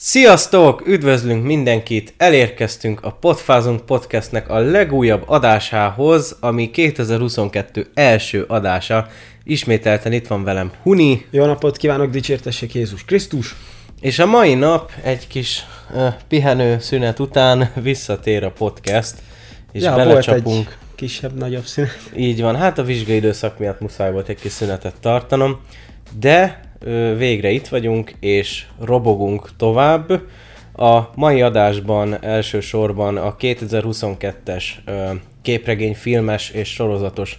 Sziasztok! Üdvözlünk mindenkit! Elérkeztünk a Podfázunk podcastnek a legújabb adásához, ami 2022 első adása. Ismételten itt van velem Huni. Jó napot kívánok, dicsértessék Jézus Krisztus! És a mai nap egy kis uh, pihenő szünet után visszatér a podcast, és ja, belecsapunk. Kisebb-nagyobb szünet. Így van, hát a vizsgai időszak miatt muszáj volt egy kis szünetet tartanom, de végre itt vagyunk, és robogunk tovább. A mai adásban elsősorban a 2022-es képregény filmes és sorozatos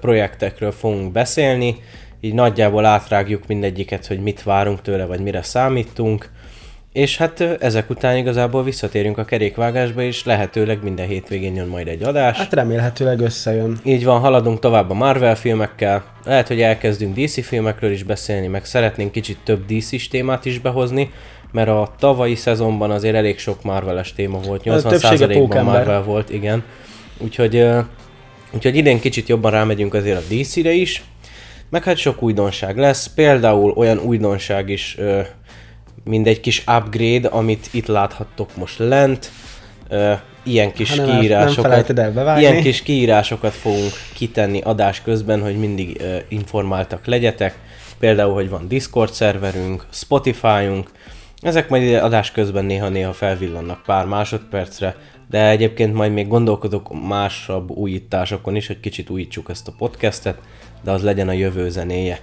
projektekről fogunk beszélni, így nagyjából átrágjuk mindegyiket, hogy mit várunk tőle, vagy mire számítunk. És hát ezek után igazából visszatérünk a kerékvágásba, és lehetőleg minden hétvégén jön majd egy adás. Hát remélhetőleg összejön. Így van, haladunk tovább a Marvel filmekkel. Lehet, hogy elkezdünk DC filmekről is beszélni, meg szeretnénk kicsit több DC-s témát is behozni, mert a tavalyi szezonban azért elég sok Marvel-es téma volt, 80%-ban Marvel volt, igen. Úgyhogy, úgyhogy idén kicsit jobban rámegyünk azért a DC-re is, meg hát sok újdonság lesz, például olyan újdonság is mint egy kis upgrade, amit itt láthattok most lent. Ilyen kis nem, kiírásokat, nem ilyen kis kiírásokat fogunk kitenni adás közben, hogy mindig informáltak legyetek. Például, hogy van Discord szerverünk, Spotify-unk, ezek majd adás közben néha-néha felvillannak pár másodpercre, de egyébként majd még gondolkodok másabb újításokon is, hogy kicsit újítsuk ezt a podcastet, de az legyen a jövő zenéje.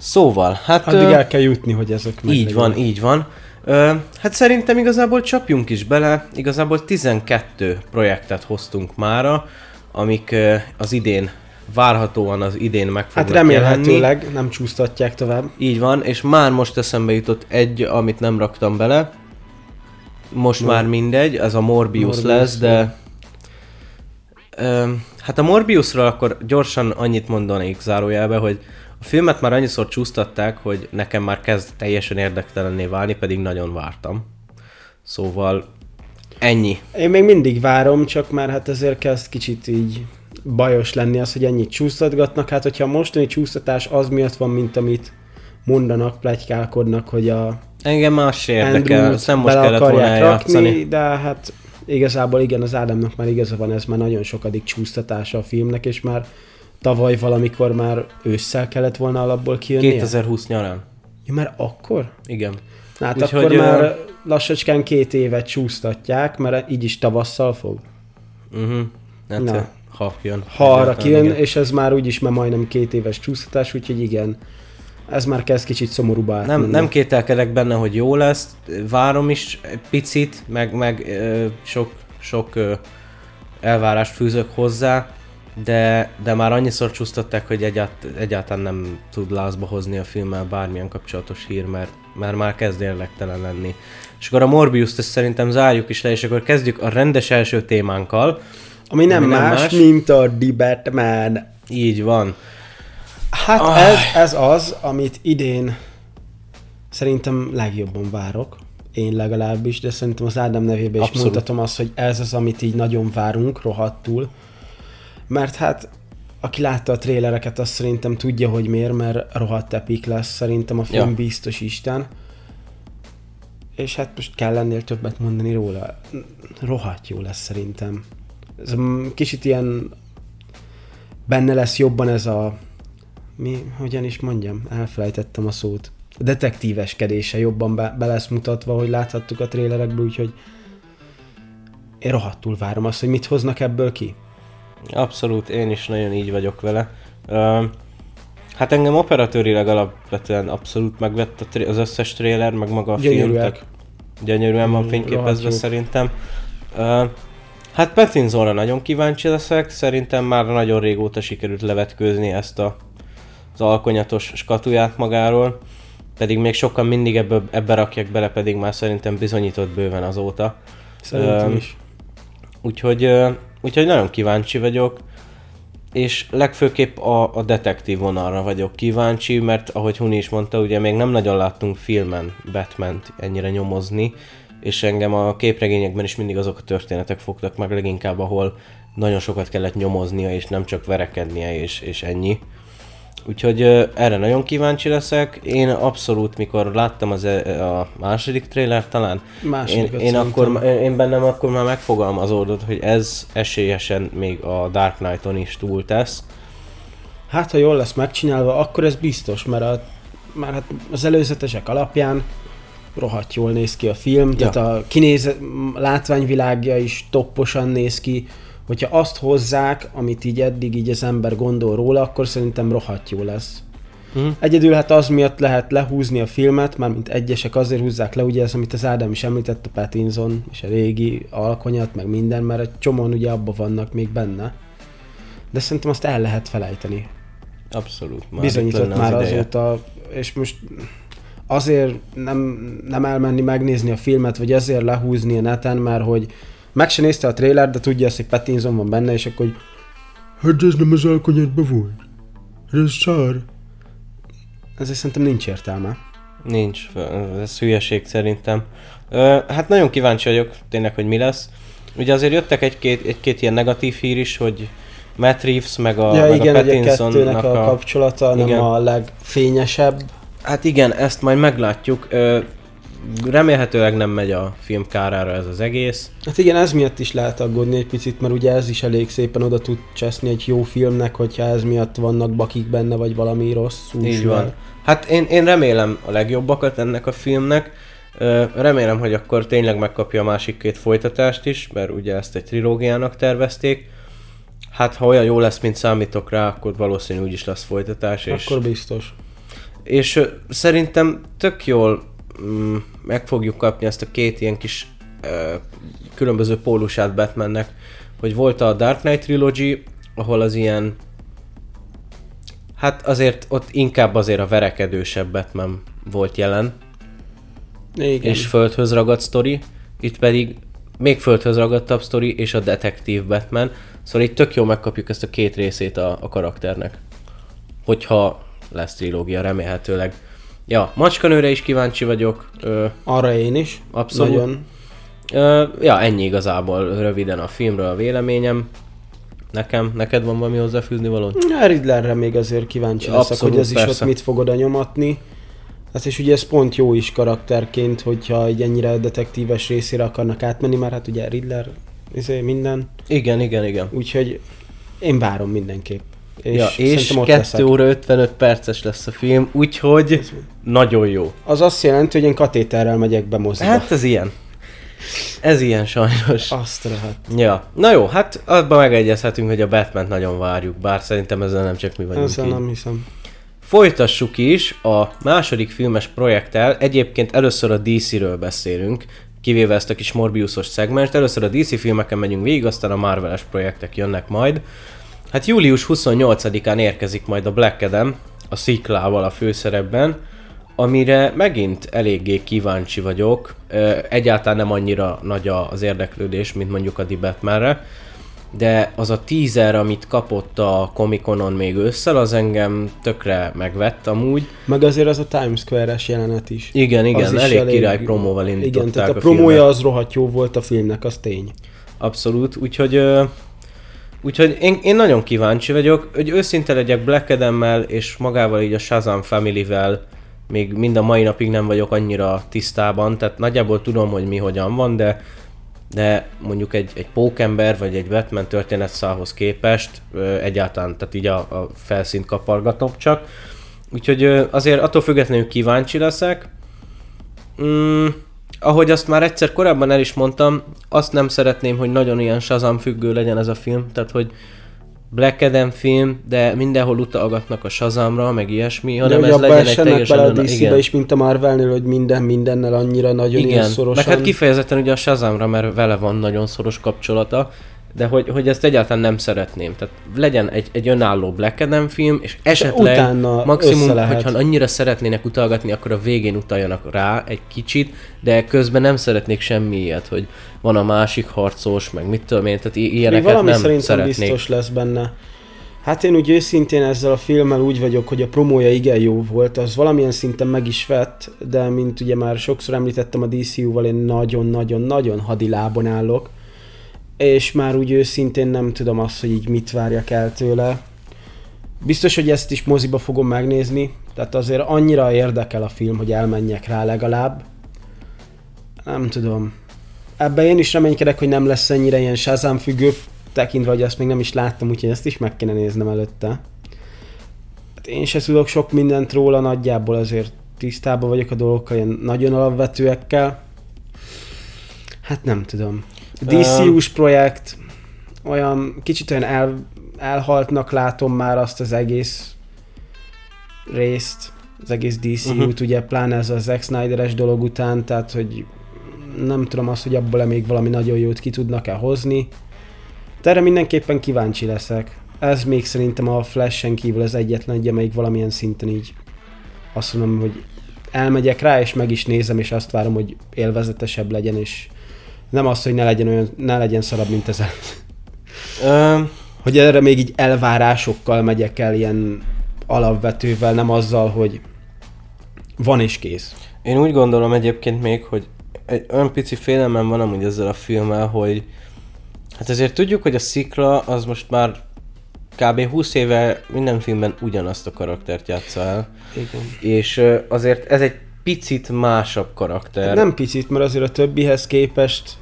Szóval, hát... Addig el kell jutni, hogy ezek meg Így van, így van. Ö, hát szerintem igazából csapjunk is bele, igazából 12 projektet hoztunk mára, amik ö, az idén várhatóan az idén meg fognak Hát remélhetőleg jelenni. nem csúsztatják tovább. Így van, és már most eszembe jutott egy, amit nem raktam bele. Most Mor- már mindegy, ez a Morbius, Morbius lesz, de... Ö, hát a Morbiusról akkor gyorsan annyit mondanék zárójelbe, hogy a filmet már annyiszor csúsztatták, hogy nekem már kezd teljesen érdektelenné válni, pedig nagyon vártam. Szóval ennyi. Én még mindig várom, csak már hát ezért kezd kicsit így bajos lenni az, hogy ennyit csúsztatgatnak. Hát hogyha a mostani csúsztatás az miatt van, mint amit mondanak, plegykálkodnak, hogy a Engem más érdekel, nem most kellett volna rakni, de hát igazából igen, az Ádámnak már igaza van, ez már nagyon sokadik csúsztatása a filmnek, és már tavaly valamikor már ősszel kellett volna alapból kijönni. 2020 nyarán. Ja, már akkor? Igen. Na, hát Úgy akkor hogy, már lassacskán két évet csúsztatják, mert így is tavasszal fog. Uh-huh. Hát, Na. Ha jön. Ha arra kijön, igen. és ez már úgyis már majdnem két éves csúsztatás, úgyhogy igen. Ez már kezd kicsit szomorúbbá Nem, nem kételkedek benne, hogy jó lesz. Várom is picit, meg, meg sok, sok elvárást fűzök hozzá de, de már annyiszor csúsztatták, hogy egyált, egyáltalán nem tud lázba hozni a filmmel bármilyen kapcsolatos hír, mert, mert már kezd érlektelen lenni. És akkor a Morbius-t szerintem zárjuk is le, és akkor kezdjük a rendes első témánkkal. Ami nem, ami nem más, más, mint a The Batman. Így van. Hát oh. ez, ez az, amit idén szerintem legjobban várok. Én legalábbis, de szerintem az Ádám nevében is Abszolút. mutatom azt, hogy ez az, amit így nagyon várunk, rohadtul mert hát aki látta a trélereket, azt szerintem tudja, hogy miért, mert rohadt epik lesz szerintem a film, ja. biztos Isten. És hát most kell ennél többet mondani róla. Rohadt jó lesz szerintem. Ez kicsit ilyen benne lesz jobban ez a mi, hogyan is mondjam, elfelejtettem a szót. A detektíveskedése jobban be, be lesz mutatva, hogy láthattuk a trélerekből, úgyhogy én rohadtul várom azt, hogy mit hoznak ebből ki. Abszolút, én is nagyon így vagyok vele. Uh, hát engem operatőrileg alapvetően abszolút megvett az összes trailer, meg maga a film. Gyönyörűen van fényképezve szerintem. Uh, hát Pattinsonra nagyon kíváncsi leszek, szerintem már nagyon régóta sikerült levetkőzni ezt a, az alkonyatos skatuját magáról, pedig még sokan mindig ebbe, ebbe rakják bele, pedig már szerintem bizonyított bőven azóta. Szerintem uh, is. Úgyhogy uh, Úgyhogy nagyon kíváncsi vagyok, és legfőképp a, a detektív vonalra vagyok kíváncsi, mert ahogy Huni is mondta, ugye még nem nagyon láttunk filmen batman ennyire nyomozni, és engem a képregényekben is mindig azok a történetek fogtak meg leginkább, ahol nagyon sokat kellett nyomoznia, és nem csak verekednie, és, és ennyi. Úgyhogy erre nagyon kíváncsi leszek. Én abszolút, mikor láttam az, e- a második trailer talán, én, Másodikat én, szerintem. akkor, én bennem akkor már megfogalmazódott, hogy ez esélyesen még a Dark Knight-on is túl tesz. Hát, ha jól lesz megcsinálva, akkor ez biztos, mert, a, mert hát az előzetesek alapján rohadt jól néz ki a film, Ja. tehát a kinéz, látványvilágja is topposan néz ki, hogyha azt hozzák, amit így eddig így az ember gondol róla, akkor szerintem rohadt jó lesz. Mhm. Egyedül hát az miatt lehet lehúzni a filmet, mármint egyesek azért húzzák le, ugye ez, amit az Ádám is említett, a Pattinson és a régi alkonyat, meg minden, mert egy csomóan ugye abban vannak még benne. De szerintem azt el lehet felejteni. Abszolút. Már Bizonyított már az azóta, és most azért nem, nem elmenni megnézni a filmet, vagy azért lehúzni a neten, mert hogy meg se nézte a trailer, de tudja azt, hogy Pattinson van benne, és akkor hogy hát ez nem az alkonyatban volt. Ez szar. Ezért szerintem nincs értelme. Nincs, ez hülyeség szerintem. Ö, hát nagyon kíváncsi vagyok tényleg, hogy mi lesz. Ugye azért jöttek egy-két, egy-két ilyen negatív hír is, hogy Matt Reeves meg a, ja, meg igen, a hogy a Pattinsonnak a, kapcsolata igen. nem a legfényesebb. Hát igen, ezt majd meglátjuk. Ö, remélhetőleg nem megy a film kárára ez az egész. Hát igen, ez miatt is lehet aggódni egy picit, mert ugye ez is elég szépen oda tud cseszni egy jó filmnek, hogyha ez miatt vannak bakik benne, vagy valami rossz Így van. Hát én, én remélem a legjobbakat ennek a filmnek. Remélem, hogy akkor tényleg megkapja a másik két folytatást is, mert ugye ezt egy trilógiának tervezték. Hát ha olyan jó lesz, mint számítok rá, akkor valószínű úgy is lesz folytatás. És, Akkor biztos. és szerintem tök jól mm, meg fogjuk kapni ezt a két ilyen kis ö, különböző pólusát Batmannek, hogy volt a Dark Knight Trilogy, ahol az ilyen Hát azért ott inkább azért a verekedősebb Batman volt jelen, Igen. és földhöz ragadt sztori, itt pedig még földhöz ragadtabb sztori, és a detektív Batman, szóval itt tök jó megkapjuk ezt a két részét a, a karakternek. Hogyha lesz trilógia, remélhetőleg. Ja, macskanőre is kíváncsi vagyok. Ö, Arra én is. Abszolút. Nagyon. ö, ja, ennyi igazából röviden a filmről a véleményem. Nekem, neked van valami hozzáfűzni való? Ja, Riddlerre még azért kíváncsi Ja, leszek, abszolút, hogy ez is persze. ott mit fog oda nyomatni. Hát és ugye ez pont jó is karakterként, hogyha egy ennyire detektíves részére akarnak átmenni, mert hát ugye Riddler, izé, minden. Igen, igen, igen. Úgyhogy én várom mindenképp. És, ja, és szerintem ott 2 leszek. óra 55 perces lesz a film, úgyhogy nagyon jó. Az azt jelenti, hogy én katéterrel megyek be moziba. Hát ez ilyen. Ez ilyen sajnos. Azt lehet. Ja, na jó, hát abban megegyezhetünk, hogy a batman nagyon várjuk, bár szerintem ezzel nem csak mi vagyunk Ezzel így. nem hiszem. Folytassuk is a második filmes projekttel. Egyébként először a DC-ről beszélünk, kivéve ezt a kis Morbiusos szegmest. Először a DC filmeken megyünk végig, aztán a Marveles projektek jönnek majd. Hát július 28-án érkezik majd a Black Adam, a sziklával a főszerepben, amire megint eléggé kíváncsi vagyok. Egyáltalán nem annyira nagy az érdeklődés, mint mondjuk a Batmanre, de az a teaser, amit kapott a Comic-Conon még ősszel, az engem tökre megvett amúgy. Meg azért az a Times Square-es jelenet is. Igen, igen, Az elég, elég király promóval indították Igen, tehát a, a promója filmet. az rohadt jó volt a filmnek, az tény. Abszolút, úgyhogy, úgyhogy én, én nagyon kíváncsi vagyok, hogy őszinte legyek Black Adam-mel és magával így a Shazam Family-vel még mind a mai napig nem vagyok annyira tisztában, tehát nagyjából tudom, hogy mi hogyan van, de de mondjuk egy, egy pókember vagy egy Batman történetszához képest ö, egyáltalán, tehát így a, a felszínt kapargatom csak. Úgyhogy ö, azért attól függetlenül kíváncsi leszek. Mm, ahogy azt már egyszer korábban el is mondtam, azt nem szeretném, hogy nagyon ilyen Shazam függő legyen ez a film, tehát hogy Black Adam film, de mindenhol utalgatnak a Shazamra, meg ilyesmi, De hanem hogy ez legyen egy teljesen... bele a DC-be is, mint a Marvelnél, hogy minden mindennel annyira nagyon ilyen igen, szorosan. meg hát kifejezetten ugye a Shazamra, mert vele van nagyon szoros kapcsolata, de hogy, hogy ezt egyáltalán nem szeretném. Tehát legyen egy, egy önálló Black Adam film, és esetleg utána maximum, lehet. hogyha annyira szeretnének utalgatni, akkor a végén utaljanak rá egy kicsit, de közben nem szeretnék semmi ilyet, hogy van a másik harcos, meg mit tudom én, tehát i- ilyeneket valami nem szerintem szeretnék. biztos lesz benne. Hát én úgy őszintén ezzel a filmmel úgy vagyok, hogy a promója igen jó volt, az valamilyen szinten meg is vett, de mint ugye már sokszor említettem a DCU-val, én nagyon-nagyon-nagyon hadilábon állok, és már úgy őszintén nem tudom azt, hogy így mit várjak el tőle. Biztos, hogy ezt is moziba fogom megnézni, tehát azért annyira érdekel a film, hogy elmenjek rá legalább. Nem tudom. Ebben én is reménykedek, hogy nem lesz ennyire ilyen Shazam függő, tekintve, hogy azt még nem is láttam, úgyhogy ezt is meg kéne néznem előtte. Hát én se tudok sok mindent róla, nagyjából azért tisztában vagyok a dolgokkal, ilyen nagyon alapvetőekkel. Hát nem tudom. DCU-s projekt, olyan kicsit olyan el, elhaltnak látom már azt az egész részt, az egész DCU-t, uh-huh. Mhm. ugye pláne ez a Zack Snyder-es dolog után, tehát hogy nem tudom azt, hogy abból még valami nagyon jót ki tudnak-e hozni. De erre mindenképpen kíváncsi leszek. Ez még szerintem a Flash-en kívül az egyetlen egy, amelyik valamilyen szinten így azt mondom, hogy elmegyek rá, és meg is nézem, és azt várom, hogy élvezetesebb legyen, és nem az, hogy ne legyen olyan, ne legyen szarabb, mint ez. Um, hogy erre még így elvárásokkal megyek el ilyen alapvetővel, nem azzal, hogy van és kész. Én úgy gondolom egyébként még, hogy egy olyan pici félelmem van amúgy ezzel a filmmel, hogy hát azért tudjuk, hogy a Szikla az most már kb. 20 éve minden filmben ugyanazt a karaktert játsza el. Igen. És azért ez egy picit másabb karakter. Nem picit, mert azért a többihez képest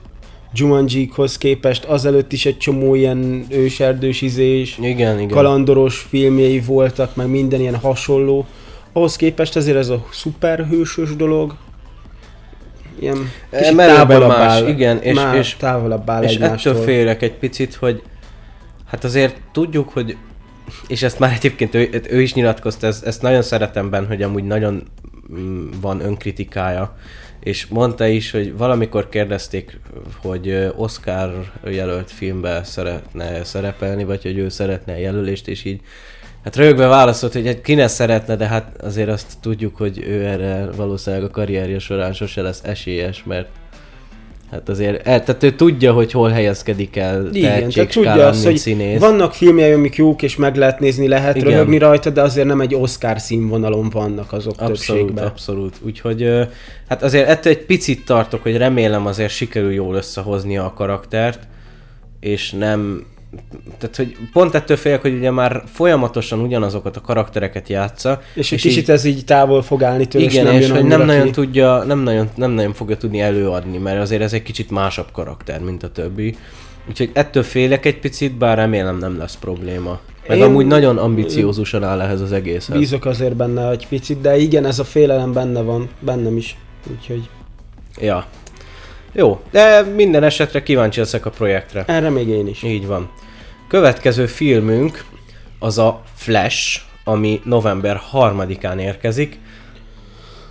Jumanji-hoz képest azelőtt is egy csomó ilyen őserdős izés, igen, igen. kalandoros filmjei voltak, meg minden ilyen hasonló. Ahhoz képest azért ez a szuperhősös dolog, ilyen kicsit távolabb más, áll, igen, és, és, távolabb áll és egymástól. ettől félek egy picit, hogy hát azért tudjuk, hogy és ezt már egyébként ő, ő is nyilatkozta, ezt, ezt nagyon szeretem benne, hogy amúgy nagyon mm, van önkritikája, és mondta is, hogy valamikor kérdezték, hogy Oscar jelölt filmbe szeretne szerepelni, vagy hogy ő szeretne jelölést, és így Hát rögve válaszolt, hogy egy ki ne szeretne, de hát azért azt tudjuk, hogy ő erre valószínűleg a karrierje során sose lesz esélyes, mert Hát azért, el, tehát ő tudja, hogy hol helyezkedik el Igen, tehát tudja azt, hogy színész. vannak filmjei, amik jók, és meg lehet nézni, lehet Igen. röhögni rajta, de azért nem egy Oscar színvonalon vannak azok abszolút, többségben. Abszolút, úgyhogy hát azért ettől egy picit tartok, hogy remélem azért sikerül jól összehozni a karaktert, és nem tehát, hogy pont ettől félek, hogy ugye már folyamatosan ugyanazokat a karaktereket játsza. És, és egy kicsit így, ez így távol fog állni tőle, igen, és nem, és hogy nem nagyon ki. tudja, nem nagyon, nem nagyon fogja tudni előadni, mert azért ez egy kicsit másabb karakter, mint a többi. Úgyhogy ettől félek egy picit, bár remélem nem lesz probléma. Meg Én amúgy nagyon ambiciózusan áll ehhez az egészhez. Bízok azért benne egy picit, de igen, ez a félelem benne van, bennem is. Úgyhogy... Ja, jó, de minden esetre kíváncsi leszek a projektre. Erre még én is. Így van. Következő filmünk az a Flash, ami november 3-án érkezik,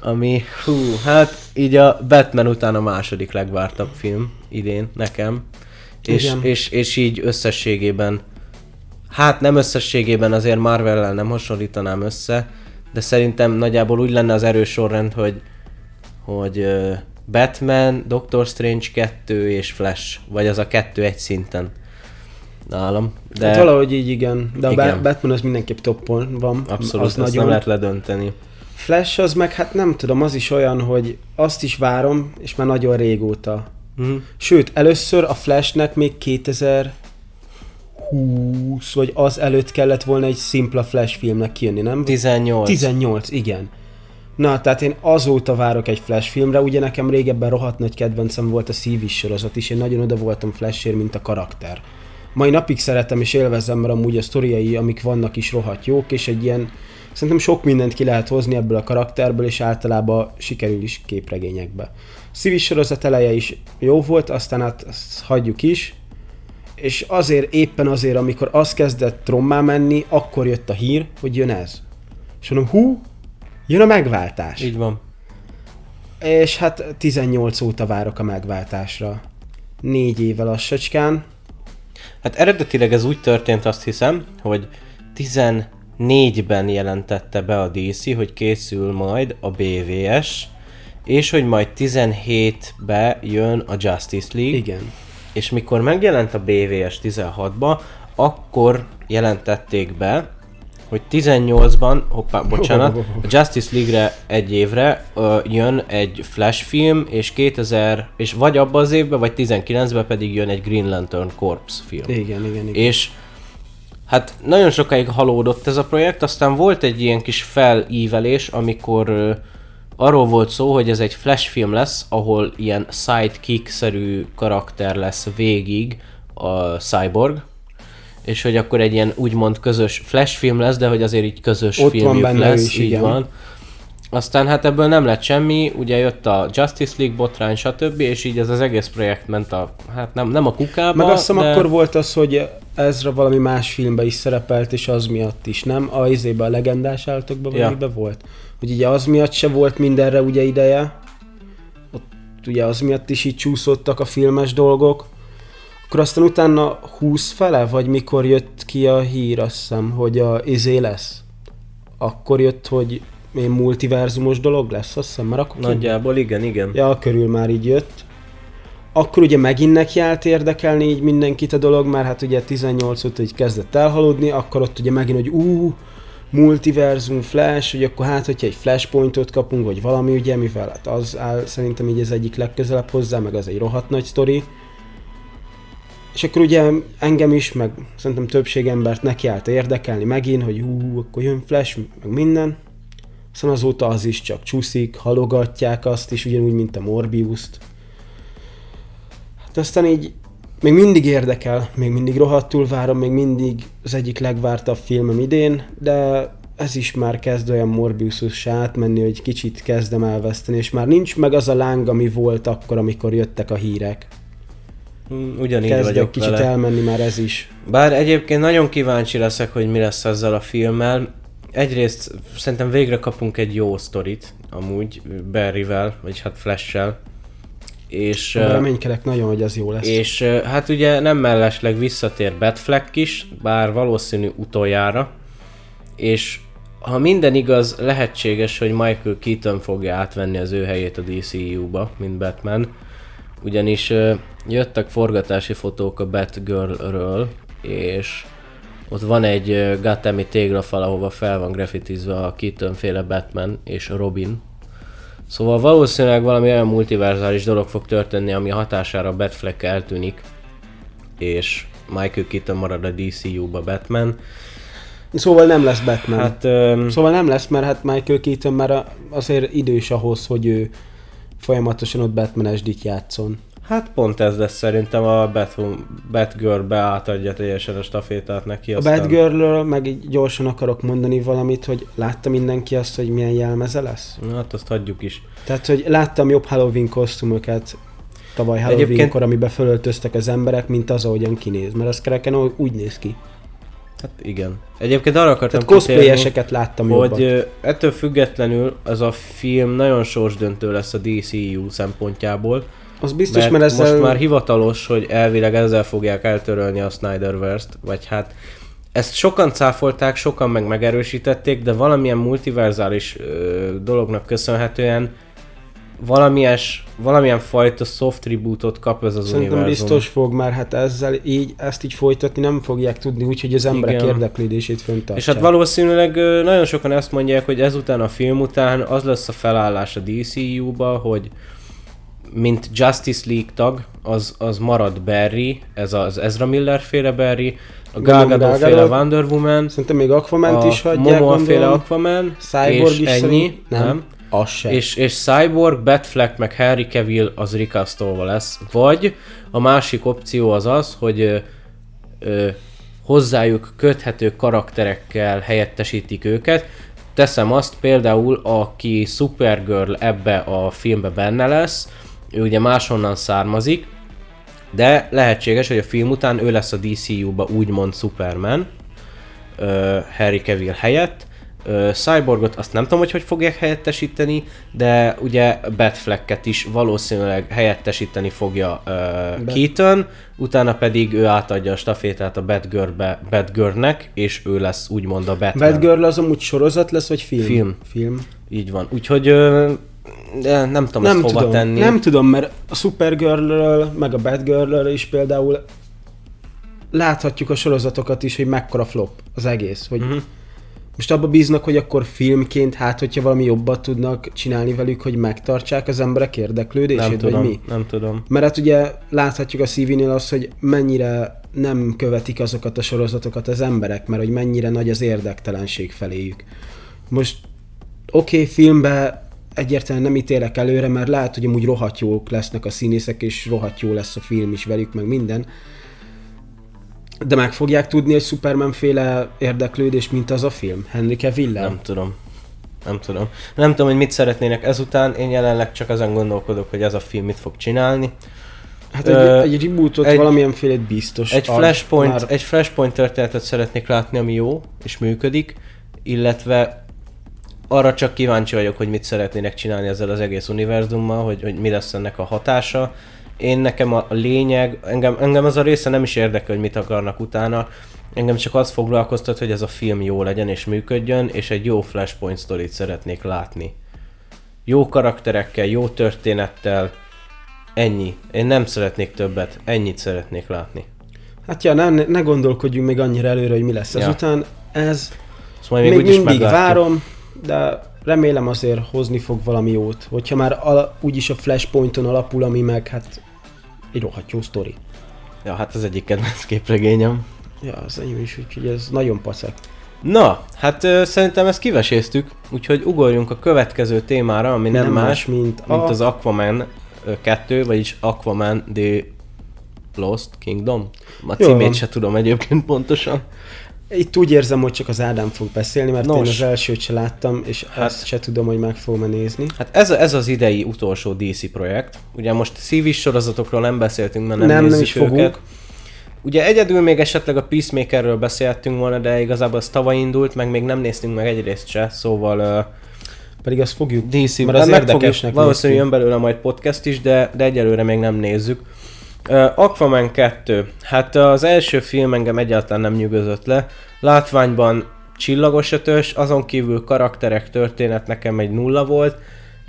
ami, hú, hát így a Batman után a második legvártabb film idén nekem. És, és, és így összességében, hát nem összességében azért Marvel-lel nem hasonlítanám össze, de szerintem nagyjából úgy lenne az erős sorrend, hogy, hogy Batman, Doctor Strange 2 és Flash, vagy az a kettő egy szinten nálam. De... Hát valahogy így igen, de igen. a Batman az mindenképp toppon van. Abszolút, az nagyon... nem lehet ledönteni. Flash az meg, hát nem tudom, az is olyan, hogy azt is várom, és már nagyon régóta. Mm. Sőt, először a Flashnek még 2020, vagy az előtt kellett volna egy szimpla Flash filmnek kijönni, nem? 18. 18, igen. Na, tehát én azóta várok egy Flash filmre, ugye nekem régebben rohadt nagy kedvencem volt a Szívis sorozat is, én nagyon oda voltam Flashért, mint a karakter. Mai napig szeretem és élvezem, mert amúgy a sztoriai, amik vannak is rohadt jók, és egy ilyen, szerintem sok mindent ki lehet hozni ebből a karakterből, és általában sikerül is képregényekbe. Szívis sorozat eleje is jó volt, aztán hát azt hagyjuk is, és azért, éppen azért, amikor az kezdett trommá menni, akkor jött a hír, hogy jön ez. És mondom, hú, Jön a megváltás. Így van. És hát 18 óta várok a megváltásra. Négy éve lassacskán. Hát eredetileg ez úgy történt, azt hiszem, hogy 14-ben jelentette be a DC, hogy készül majd a BVS, és hogy majd 17-be jön a Justice League. Igen. És mikor megjelent a BVS 16-ba, akkor jelentették be, hogy 18-ban, hoppá, bocsánat, a Justice League-re egy évre ö, jön egy Flash film, és 2000, és vagy abban az évben, vagy 19-ben pedig jön egy Green Lantern Corps film. Igen, igen, igen. És Hát nagyon sokáig halódott ez a projekt, aztán volt egy ilyen kis felívelés, amikor ö, arról volt szó, hogy ez egy flash film lesz, ahol ilyen sidekick-szerű karakter lesz végig a Cyborg, és hogy akkor egy ilyen úgymond közös flash film lesz, de hogy azért így közös Ott filmjük van benne lesz, is, így igen. van. Aztán hát ebből nem lett semmi, ugye jött a Justice League botrány, stb. és így ez az egész projekt ment a, hát nem, nem a kukába, Meg azt hiszem de... akkor volt az, hogy Ezra valami más filmbe is szerepelt, és az miatt is, nem? A izébe a legendás állatokban Ja. valamiben volt. Hogy ugye az miatt se volt mindenre ugye ideje. Ott ugye az miatt is így csúszottak a filmes dolgok. Akkor aztán utána 20 fele, vagy mikor jött ki a hír, azt hiszem, hogy a izé lesz. Akkor jött, hogy én multiverzumos dolog lesz, azt hiszem, mert akkor Nagyjából igen, igen. Ja, körül már így jött. Akkor ugye megint neki állt érdekelni így mindenkit a dolog, mert hát ugye 18 óta így kezdett elhalódni, akkor ott ugye megint, hogy ú, multiverzum, flash, hogy akkor hát, hogyha egy flashpointot kapunk, vagy valami ugye, mivel hát az áll szerintem így az egyik legközelebb hozzá, meg az egy rohadt nagy sztori. És akkor ugye engem is, meg szerintem többség embert neki állt érdekelni megint, hogy ú, akkor jön flash, meg minden. Aztán azóta az is csak csúszik, halogatják azt is, ugyanúgy, mint a Morbius-t. Hát aztán így még mindig érdekel, még mindig rohadtul várom, még mindig az egyik legvártabb filmem idén, de ez is már kezd olyan morbius átmenni, hogy kicsit kezdem elveszteni, és már nincs meg az a láng, ami volt akkor, amikor jöttek a hírek. Mm, Ugyanígy Kezdek vagyok kicsit vele. elmenni már ez is. Bár egyébként nagyon kíváncsi leszek, hogy mi lesz ezzel a filmmel. Egyrészt szerintem végre kapunk egy jó sztorit, amúgy Barryvel, vagy hát Flash-sel. És, Reménykedek nagyon, hogy az jó lesz. és hát ugye nem mellesleg visszatér Batfleck is, bár valószínű utoljára. És ha minden igaz, lehetséges, hogy Michael Keaton fogja átvenni az ő helyét a DCU-ba, mint Batman. Ugyanis jöttek forgatási fotók a Batgirl-ről, és ott van egy Gothami téglafal, ahova fel van graffitizve a Keaton féle Batman és Robin. Szóval valószínűleg valami olyan multiverzális dolog fog történni, ami hatására Batfleck eltűnik, és Michael Keaton marad a DCU-ba Batman. Szóval nem lesz Batman. Hát, öm, szóval nem lesz, mert hát Michael Keaton már azért idős ahhoz, hogy ő folyamatosan ott batman játszon. Hát pont ez lesz szerintem a Bat, Batgirl beátadja teljesen a stafétát neki. A Batgirl-ről meg így gyorsan akarok mondani valamit, hogy látta mindenki azt, hogy milyen jelmeze lesz? Na, Hát azt hagyjuk is. Tehát, hogy láttam jobb Halloween kosztümöket tavaly Halloweenkor, Egyébként- amiben fölöltöztek az emberek, mint az, ahogyan kinéz. Mert az kereken úgy- néz ki. Hát igen. Egyébként arra akartam Tehát cosplayeseket láttam hogy jobban. ettől függetlenül az a film nagyon sorsdöntő lesz a DCU szempontjából. Az biztos, mert, mert, ezzel... most már hivatalos, hogy elvileg ezzel fogják eltörölni a Snyderverse-t, vagy hát ezt sokan cáfolták, sokan meg megerősítették, de valamilyen multiverzális ö, dolognak köszönhetően valamilyes, valamilyen fajta soft rebootot kap ez az Szerintem univerzum. biztos fog, mert hát ezzel így, ezt így folytatni nem fogják tudni, úgyhogy az emberek Igen. érdeklődését föntartsák. És hát valószínűleg nagyon sokan ezt mondják, hogy ezután a film után az lesz a felállás a DCU-ba, hogy mint Justice League tag, az, az marad Barry, ez az Ezra Miller féle Barry, a Gal Gadot féle. Wonder Woman, Szerintem még Aquament a is hagyják, Momoa féle. Aquaman, Cyborg és is ennyi, szerint- nem? nem. Az se. És, és Cyborg, Batfleck meg Harry Cavill az rikasztolva lesz. Vagy a másik opció az az, hogy ö, ö, hozzájuk köthető karakterekkel helyettesítik őket. Teszem azt például, aki Supergirl ebbe a filmbe benne lesz, ő ugye máshonnan származik, de lehetséges, hogy a film után ő lesz a DCU-ba úgymond Superman, ö, Harry Cavill helyett. Ö, Cyborgot azt nem tudom, hogy hogy fogják helyettesíteni, de ugye Batflecket is valószínűleg helyettesíteni fogja ö, Keaton, utána pedig ő átadja a stafétát a Batgirlbe, Batgirlnek, és ő lesz úgymond a Batman. Batgirl az amúgy sorozat lesz, vagy film? Film. Film. Így van. Úgyhogy ö, de nem tudom Nem ezt hova tudom, tenni. nem tudom, mert a Supergirl-ről, meg a Batgirl-ről is például láthatjuk a sorozatokat is, hogy mekkora flop az egész, hogy Mhm. Most abba bíznak, hogy akkor filmként, hát hogyha valami jobbat tudnak csinálni velük, hogy megtartsák az emberek érdeklődését, Nem tudom, vagy mi? nem tudom. Mert hát ugye láthatjuk a CV-nél azt, hogy mennyire nem követik azokat a sorozatokat az emberek, mert hogy mennyire nagy az érdektelenség feléjük. Most oké, okay, filmbe egyértelműen nem ítélek előre, mert lehet, hogy amúgy rohadt jók lesznek a színészek, és rohadt jó lesz a film is velük, meg minden. De meg fogják tudni egy Superman féle érdeklődés, mint az a film? Henry cavill Nem tudom. Nem tudom. Nem tudom, hogy mit szeretnének ezután. Én jelenleg csak azon gondolkodok, hogy ez a film mit fog csinálni. Hát egy, Ö, egy rebootot, egy- egy, valamilyen félét biztos. Egy flashpoint, Már- egy flashpoint történetet szeretnék látni, ami jó és működik, illetve arra csak kíváncsi vagyok, hogy mit szeretnének csinálni ezzel az egész univerzummal, hogy, hogy mi lesz ennek a hatása. Én nekem a lényeg, engem, engem az a része nem is érdekel, hogy mit akarnak utána, engem csak az foglalkoztat, hogy ez a film jó legyen és működjön, és egy jó flashpoint sztorit szeretnék látni. Jó karakterekkel, jó történettel, ennyi. Én nem szeretnék többet, ennyit szeretnék látni. Hát ja, ne, ne gondolkodjunk még annyira előre, hogy mi lesz Ja. ezután. Ez Ezt majd még, még, mindig meglátjuk. várom, de remélem azért hozni fog valami jót. Hogyha már ala, úgyis a Flashpointon alapul, ami meg hát egy rohadt jó sztori. Ja, hát az egyik kedvenc képregényem. Ja, az enyém is, úgyhogy ez nagyon pacek. Na, hát ö, szerintem ezt kiveséztük, úgyhogy ugorjunk a következő témára, ami nem, nem más, mint, mint a... az Aquaman ö, 2, vagyis Aquaman The Lost Kingdom. A Jól címét se tudom egyébként pontosan. Itt úgy érzem, hogy csak az Ádám fog beszélni, mert Nos. én az elsőt se láttam, és Hát- ezt se tudom, hogy meg fogom nézni. Hát ez, ez az idei utolsó DC projekt. Ugye most szívis sorozatokról nem beszéltünk, mert nem, Nem, nem nézzük is őket. fogunk. Ugye egyedül még esetleg a Peacemakerről beszéltünk volna, de igazából az tavaly indult, meg még nem néztünk meg egy részt se, szóval uh, Pedig azt fogjuk, DC, mert az meg fogjuk, érdekesnek valószínűleg jön belőle majd podcast is, de, de egyelőre még nem nézzük. Uh, Aquaman 2. Hát az első film engem egyáltalán nem nyugodott le. Látványban csillagos ötös, azon kívül karakterek, történet nekem egy nulla volt.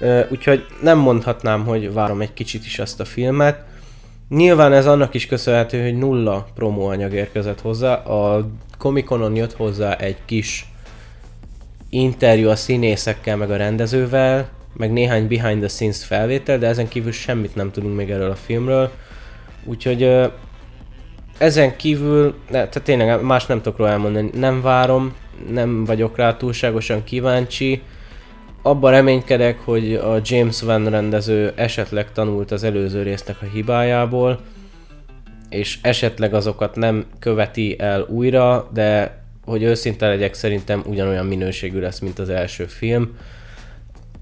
Uh, úgyhogy nem mondhatnám, hogy várom egy kicsit is ezt a filmet. Nyilván ez annak is köszönhető, hogy nulla promóanyag érkezett hozzá. A Comic-Conon jött hozzá egy kis interjú a színészekkel, meg a rendezővel, meg néhány behind the scenes felvétel, de ezen kívül semmit nem tudunk még erről a filmről. Úgyhogy ezen kívül, ne, tehát tényleg más nem tudok róla elmondani, nem várom, nem vagyok rá túlságosan kíváncsi. Abban reménykedek, hogy a James Van rendező esetleg tanult az előző résznek a hibájából, és esetleg azokat nem követi el újra, de hogy őszinte legyek, szerintem ugyanolyan minőségű lesz, mint az első film.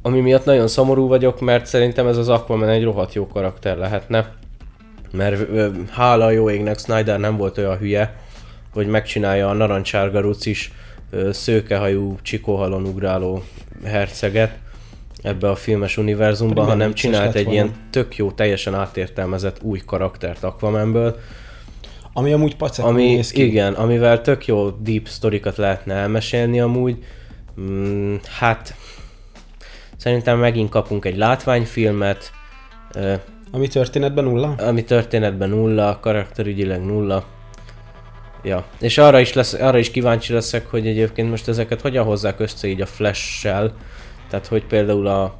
Ami miatt nagyon szomorú vagyok, mert szerintem ez az Aquaman egy rohadt jó karakter lehetne. Mert ö, hála jó égnek Snyder nem volt olyan hülye, hogy megcsinálja a narancsárga rucis ö, szőkehajú, csikóhalon ugráló herceget ebbe a filmes univerzumban, Pedig hanem csinált egy volna. ilyen tök jó, teljesen átértelmezett új karaktert Aquamanből, Ami amúgy pacekul ami, néz ki. igen, amivel tök jó deep sztorikat lehetne elmesélni amúgy. Mm, hát szerintem megint kapunk egy látványfilmet, Ami történetben nulla? ami történetben nulla, karakterügyileg nulla. Ja, és arra is, lesz, arra is kíváncsi leszek, hogy egyébként most ezeket hogyan hozzák össze így a Flash-sel. Tehát, hogy például a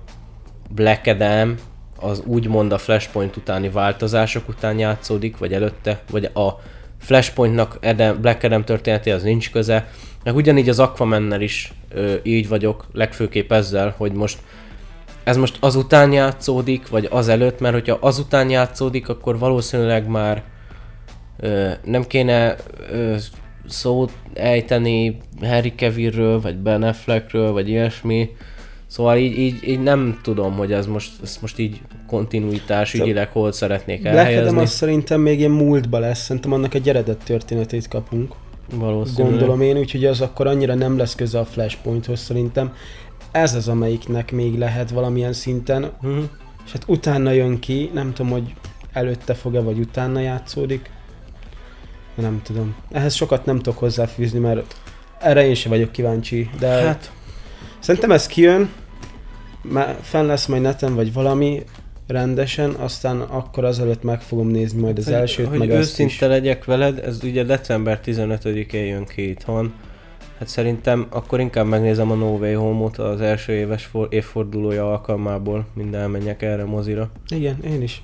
Black Adam az úgymond a Flashpoint utáni változások után játszódik, vagy előtte, vagy a Flashpointnak Adam, Black Adam történetéhez nincs köze. Meg ugyanígy az Aquamannel is ö, így vagyok, legfőképp ezzel, hogy most ez most azután játszódik, vagy azelőtt, mert hogyha azután játszódik, akkor valószínűleg már ö, nem kéne ö, szót ejteni Harry Cavillről, vagy Ben Affleckről, vagy ilyesmi. Szóval így, így, így nem tudom, hogy ez most, ez most így kontinuitás ügyileg hol szeretnék Black Adam elhelyezni. az szerintem még ilyen múltba lesz, szerintem annak egy eredet történetét kapunk. Valószínűleg. Gondolom én, úgyhogy az akkor annyira nem lesz köze a Flashpointhoz szerintem. Ez az, amelyiknek még lehet valamilyen szinten, Mhm. és hát utána jön ki, nem tudom, hogy előtte fog-e, vagy utána játszódik. Nem tudom. Ehhez sokat nem tudok hozzáfűzni, mert erre én sem vagyok kíváncsi, de hát... Hát, szerintem ez kijön, már fenn lesz majd neten, vagy valami rendesen, aztán akkor azelőtt meg fogom nézni majd az hogy, elsőt, hogy meg őszinte legyek veled, ez ugye december 15-én jön ki itthon. Hát szerintem akkor inkább megnézem a No Way Home-ot az első éves for- évfordulója alkalmából, minden elmenjek erre mozira. Igen, én is.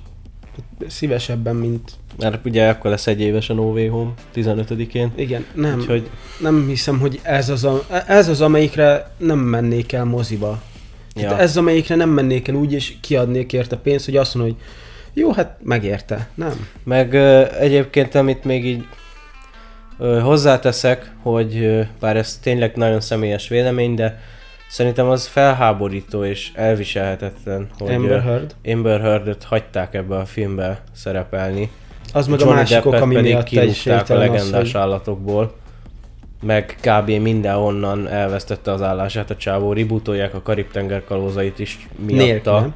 Szívesebben, mint... Mert ugye akkor lesz egy éves a No Way Home, 15-én. Igen, nem, Úgyhogy nem hiszem, hogy ez az, a, ez az, amelyikre nem mennék el moziba. Ja. ja, Ez, amelyikre nem mennék el úgy, és kiadnék érte pénzt, hogy azt mondom, hogy jó, hát megérte. Nem. meg ö, egyébként amit még így hozzáteszek, hogy bár ez tényleg nagyon személyes vélemény, de szerintem az felháborító és elviselhetetlen, hogy Amber Heard. Amber Heard-öt hagyták ebbe a filmbe szerepelni. Az meg a másik ok, Deppet ami pedig kirúgták a egységtelen az, legendás hogy... állatokból. Meg kb. mindenhonnan elvesztette az állását a csávó. Rebootolják a Karib-tenger kalózait is miatta. Nélkül,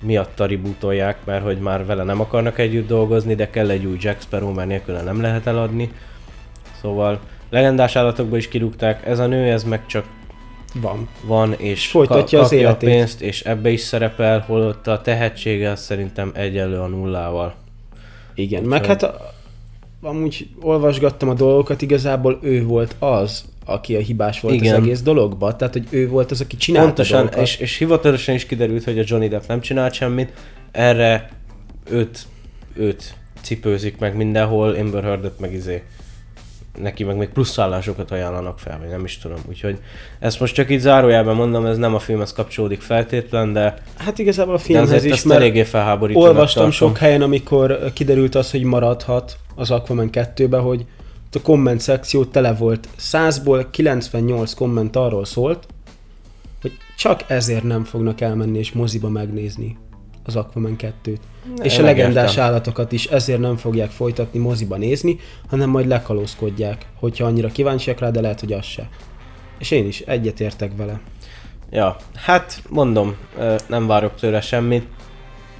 miatta rebootolják, mert hogy már vele nem akarnak együtt dolgozni, de kell egy új Jack Sparrow, mert nélküle nem lehet eladni. Szóval legendás állatokból is kirúgták, ez a nő, ez meg csak Van. van, és Folytatja ka- az életét. a pénzt, és ebbe is szerepel, holott a tehetsége szerintem egyenlő a nullával. Igen, meg hát a, amúgy olvasgattam a dolgokat, igazából ő volt az, aki a hibás volt Igen. az egész dologba. Tehát, hogy ő volt az, aki csinálta Pontosan, és, és hivatalosan is kiderült, hogy a Johnny Depp nem csinált semmit, erre őt, őt cipőzik meg mindenhol, Amber Heard-et meg izé neki meg még plusz állásokat ajánlanak fel, vagy nem is tudom. Úgyhogy ezt most csak így zárójelben mondom, ez nem a filmhez kapcsolódik feltétlen, de, Hát igazából a filmhez is, mert eléggé felháborítónak olvastam tartom. sok helyen, amikor kiderült az, hogy maradhat az Aquaman 2-be, hogy a komment szekció tele volt. 100-ból 98 komment arról szólt, hogy csak ezért nem fognak elmenni és moziba megnézni az Aquaman 2-t. és a legendás megértem. állatokat is ezért nem fogják folytatni moziba nézni, hanem majd lekalózkodják, hogyha annyira kíváncsiak rá, de lehet, hogy az se. És én is egyetértek vele. Ja, hát mondom, nem várok tőle semmit.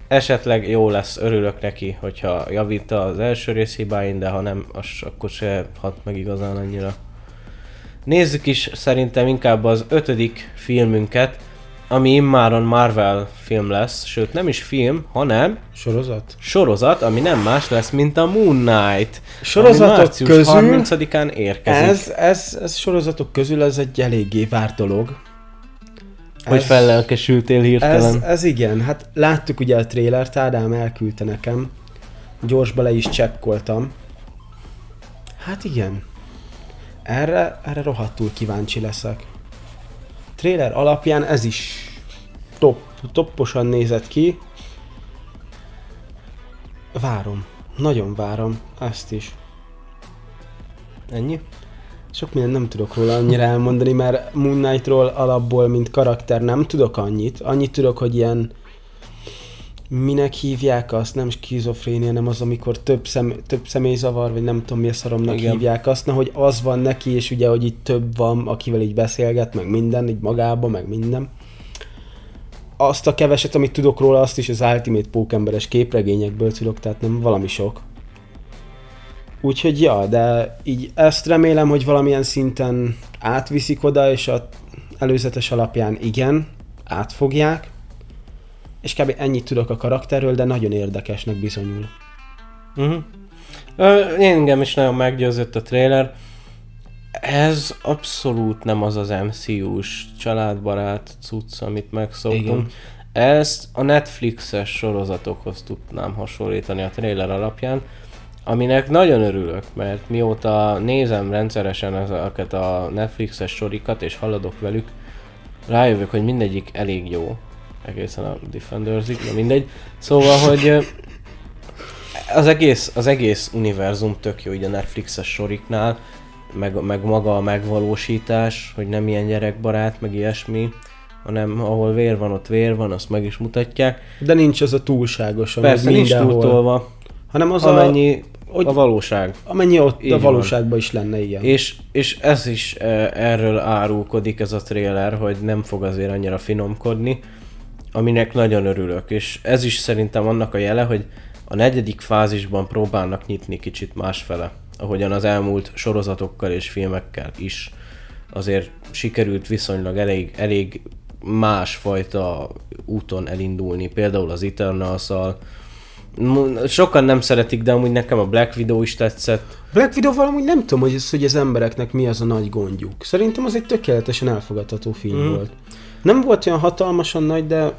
Esetleg jó lesz, örülök neki, hogyha javít az első rész hibáin, de ha nem, az akkor se hat meg igazán annyira. Nézzük is szerintem inkább az ötödik filmünket, ami immáron Marvel film lesz, sőt nem is film, hanem Sorozat? sorozat, ami nem más lesz, mint a Moon Knight. Sorozatok március közül 30-án érkezik. Ez, ez, ez sorozatok közül ez egy eléggé várt dolog. Hogy Ez- fellelkesültél hirtelen. Ez, ez igen, hát láttuk ugye a trélert, Ádám elküldte nekem, gyors bele is csekkoltam. Hát igen, erre, erre rohadtul kíváncsi leszek. Trailer alapján ez is top, topposan nézett ki. Várom, nagyon várom ezt is. Ennyi? Sok mindent nem tudok róla annyira elmondani, mert Moon Knight-ról alapból, mint karakter nem tudok annyit. Annyit tudok, hogy ilyen minek hívják azt, nem skizofrénia, nem az, amikor több, szem, több személyzavar, vagy nem tudom mi a szaromnak Igen. hívják azt, na, hogy az van neki, és ugye, hogy itt több van, akivel így beszélget, meg minden, így magában, meg minden. Azt a keveset, amit tudok róla, azt is az Ultimate Pókemberes képregényekből tudok, tehát nem valami sok. Úgyhogy ja, de így ezt remélem, hogy valamilyen szinten átviszik oda, és a előzetes alapján igen, átfogják. És kb. ennyit tudok a karakterről, de nagyon érdekesnek bizonyul. Uh-huh. Ö, engem is nagyon meggyőzött a trailer. Ez abszolút nem az az MCU-s családbarát cucc, amit megszoktunk. Igen. Ezt a Netflixes sorozatokhoz tudnám hasonlítani a trailer alapján, aminek nagyon örülök, mert mióta nézem rendszeresen ezeket a Netflixes sorikat, és haladok velük, rájövök, hogy mindegyik elég jó. Egészen a Defendersig, de mindegy. Szóval, hogy az egész, az egész univerzum tök jó így a Netflixes soriknál, meg, meg maga a megvalósítás, hogy nem ilyen gyerekbarát, meg ilyesmi, hanem ahol vér van, ott vér van, azt meg is mutatják. De nincs az a túlságosan, Persze hogy nincs túltolva, hanem az a, amennyi hogy- a valóság. amennyi ott Így a van. valóságban is lenne, igen. És, és ez is erről árulkodik ez a trailer, hogy nem fog azért annyira finomkodni, aminek nagyon örülök. És ez is szerintem annak a jele, hogy a negyedik fázisban próbálnak nyitni kicsit másfele, ahogyan az elmúlt sorozatokkal és filmekkel is azért sikerült viszonylag elég, elég másfajta úton elindulni, például az Eternals-szal, Sokan nem szeretik, de amúgy nekem a Black Widow is tetszett. Black Widow valamúgy nem tudom, hogy, ez, hogy az embereknek mi az a nagy gondjuk. Szerintem az egy tökéletesen elfogadható film mm. volt. Nem volt olyan hatalmasan nagy, de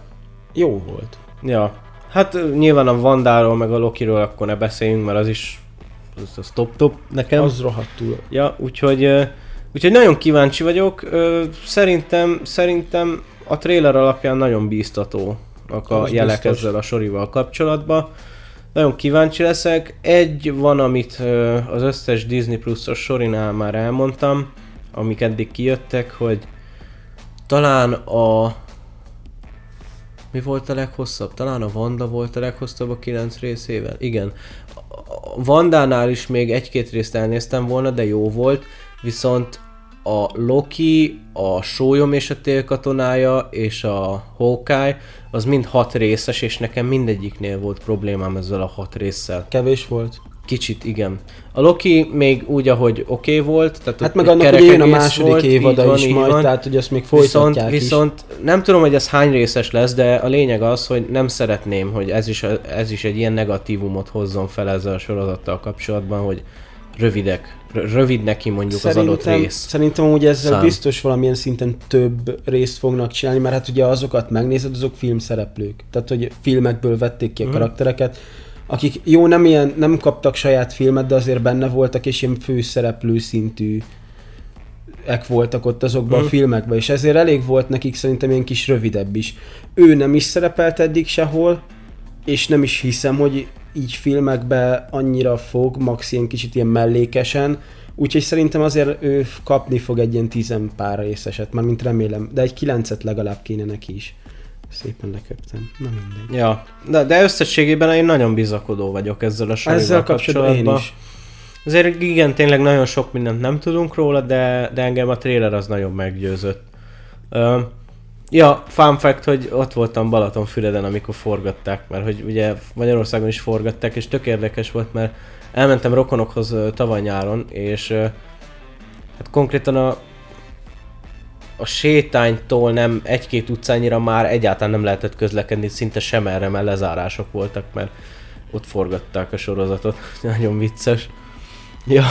jó volt. Ja. Hát nyilván a Vandáról meg a Lokiról akkor ne beszéljünk, mert az is az, az top-top nekem. Az rohadtul. Ja, úgyhogy, úgyhogy nagyon kíváncsi vagyok. Szerintem, szerintem a trailer alapján nagyon bíztató a jelek biztos. ezzel a sorival kapcsolatban. Nagyon kíváncsi leszek. Egy van, amit az összes Disney Plus-os sorinál már elmondtam, amik eddig kijöttek, hogy talán a... Mi volt a leghosszabb? Talán a Vanda volt a leghosszabb a 9 részével? Igen. A Vandánál is még egy-két részt elnéztem volna, de jó volt, viszont a Loki, a Sólyom és a Télkatonája és a Hawkeye az mind hat részes, és nekem mindegyiknél volt problémám ezzel a hat résszel. Kevés volt? Kicsit, igen. A Loki még úgy, ahogy oké okay volt. Tehát hát meg annak ugye jön a második volt, évada van, is majd, van. tehát hogy azt még folytatják viszont, is. Viszont nem tudom, hogy ez hány részes lesz, de a lényeg az, hogy nem szeretném, hogy ez is, ez is egy ilyen negatívumot hozzon fel ezzel a sorozattal kapcsolatban, hogy rövidek, rövid neki mondjuk szerintem, az adott rész. Szerintem úgy ezzel Szám. biztos valamilyen szinten több részt fognak csinálni, mert hát ugye azokat megnézed, azok filmszereplők. Tehát, hogy filmekből vették ki a mm. karaktereket, akik jó, nem, ilyen, nem kaptak saját filmet, de azért benne voltak, és ilyen főszereplő szintű ek voltak ott azokban mm. a filmekben, és ezért elég volt nekik szerintem ilyen kis rövidebb is. Ő nem is szerepelt eddig sehol, és nem is hiszem, hogy így filmekbe annyira fog, max ilyen kicsit ilyen mellékesen, úgyhogy szerintem azért ő kapni fog egy ilyen tizen pár részeset, már mint remélem, de egy kilencet legalább kéne neki is. Szépen leköptem. Na mindegy. Ja, de, de összességében én nagyon bizakodó vagyok ezzel a sorival Ezzel kapcsolatban. Én is. Azért igen, tényleg nagyon sok mindent nem tudunk róla, de, de engem a trailer az nagyon meggyőzött. Uh, Ja, fun fact, hogy ott voltam Balatonfüreden, amikor forgatták, mert hogy ugye Magyarországon is forgatták, és tök érdekes volt, mert elmentem rokonokhoz tavaly nyáron, és hát konkrétan a, a sétánytól nem egy-két utcányira már egyáltalán nem lehetett közlekedni, szinte sem erre, mert lezárások voltak, mert ott forgatták a sorozatot. Nagyon vicces. Ja.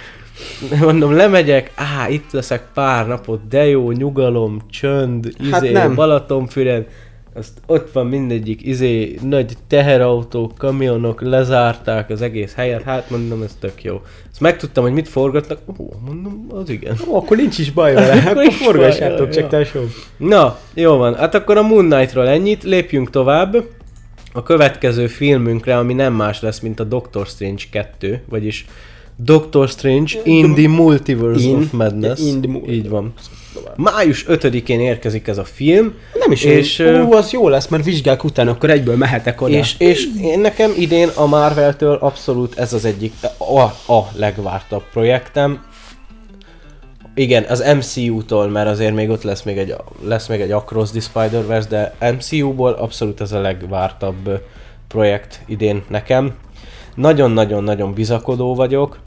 Mondom, lemegyek, á, itt leszek pár napot, de jó, nyugalom, csönd, hát izé, hát Balatonfüred, azt ott van mindegyik, izé, nagy teherautók, kamionok, lezárták az egész helyet, hát mondom, ez tök jó. Azt megtudtam, hogy mit forgatnak, ó, mondom, az igen. Ó, akkor nincs is baj vele, akkor, akkor forgassátok csak tesó. Na, jó van, hát akkor a Moon Knight-ról ennyit, lépjünk tovább. A következő filmünkre, ami nem más lesz, mint a Doctor Strange 2, vagyis Doctor Strange in the Multiverse in, of Madness. In the Így van. Május 5-én érkezik ez a film. Nem is és, ó, az jó lesz, mert vizsgák után akkor egyből mehetek oda. És, és én nekem idén a Marvel-től abszolút ez az egyik, a, a legvártabb projektem. Igen, az MCU-tól, mert azért még ott lesz még egy, lesz még egy Across the Spider-Verse, de MCU-ból abszolút ez a legvártabb projekt idén nekem. Nagyon-nagyon-nagyon bizakodó vagyok.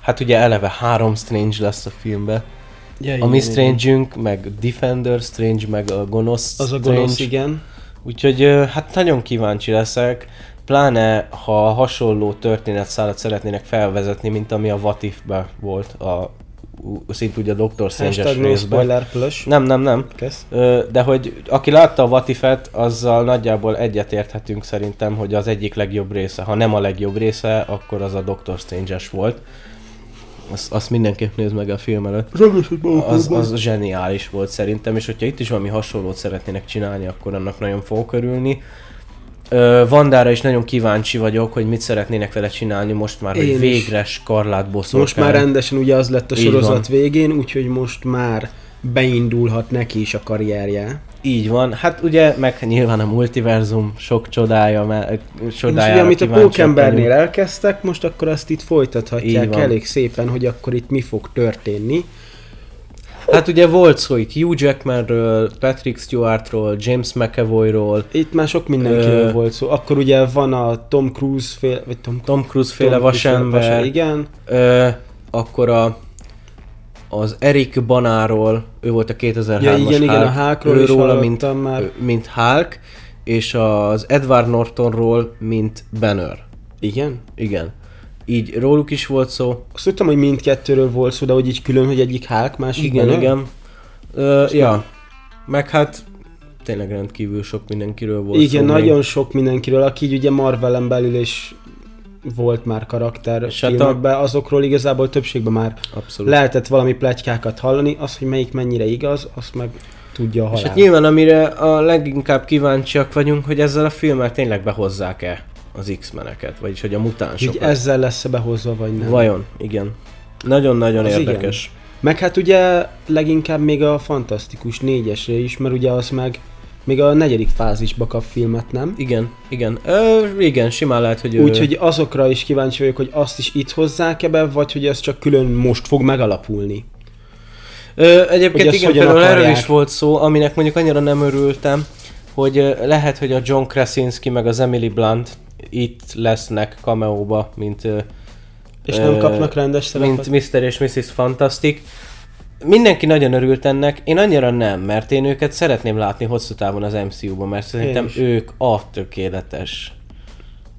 Hát ugye eleve három Strange lesz a filmbe. Ja, a mi Strange-ünk, meg Defender Strange, meg a gonosz Az a gonosz, igen. Úgyhogy hát nagyon kíváncsi leszek, pláne ha hasonló történetszálat szeretnének felvezetni, mint ami a What volt a szint ugye a Doctor Strange-es részben. Nem, nem, nem. Kesz. De hogy aki látta a Vatifet, azzal nagyjából egyetérthetünk szerintem, hogy az egyik legjobb része, ha nem a legjobb része, akkor az a Doctor Strange-es volt. Azt, azt mindenképp nézd meg a film előtt. Az, az zseniális volt szerintem, és hogyha itt is valami hasonlót szeretnének csinálni, akkor annak nagyon fogok örülni. Vandára is nagyon kíváncsi vagyok, hogy mit szeretnének vele csinálni most már, Én hogy végre skarlát. Most már rendesen ugye az lett a sorozat végén, úgyhogy most már beindulhat neki is a karrierje. Így van, hát ugye meg nyilván a multiverzum sok csodája, mert csodája. Most ugye, amit a Pókembernél elkezdtek, most akkor azt itt folytathatják elég szépen, hogy akkor itt mi fog történni. Hát ugye volt szó itt Hugh Jackmanről, Patrick Stewartról, James McAvoyról. Itt már sok mindenkiről ö... volt szó. Akkor ugye van a Tom Cruise féle, vagy Tom, Tom Cruise féle Tom vasember. Igen. Ö, akkor a az Eric Banáról, ő volt a 2003-as ja, igen, igen, a Hulkról róla, mint, már. mint Hulk, és az Edward Nortonról, mint Banner. Igen? Igen. Így róluk is volt szó. Azt tudtam, hogy mindkettőről volt szó, de hogy így külön, hogy egyik Hulk, másik Igen, Banner? igen. Ö, ja. Meg hát tényleg rendkívül sok mindenkiről volt Igen, szó nagyon még. sok mindenkiről, aki így ugye Marvelen belül is volt már karakter És hát filmekben, azokról igazából többségben már Abszolút. lehetett valami pletykákat hallani, az, hogy melyik mennyire igaz, azt meg tudja a És halál. hát nyilván amire a leginkább kíváncsiak vagyunk, hogy ezzel a filmmel tényleg behozzák-e az X-meneket, vagyis hogy a Így mutánsokat. ezzel lesz behozva, vagy nem. Vajon? Igen. Nagyon-nagyon Az érdekes. Meg hát ugye leginkább még a Fantasztikus négyesre is, mert ugye az meg még a negyedik fázisba kap filmet, nem? Igen, igen. Ö, igen, simán lehet, hogy. Úgyhogy azokra is kíváncsi vagyok, hogy azt is itt hozzák be, vagy hogy ez csak külön most fog megalapulni. Ö, egyébként igen, például erről is volt szó, aminek mondjuk annyira nem örültem, hogy lehet, hogy a John Krasinski meg az Emily Blunt itt lesznek cameóba, mint, ö, És nem kapnak rendes szerepet. mint Mr. és Mrs. Fantastic. Mindenki nagyon örült ennek, én annyira nem, mert én őket szeretném látni hosszú távon az MCU-ban, mert szerintem ők a tökéletes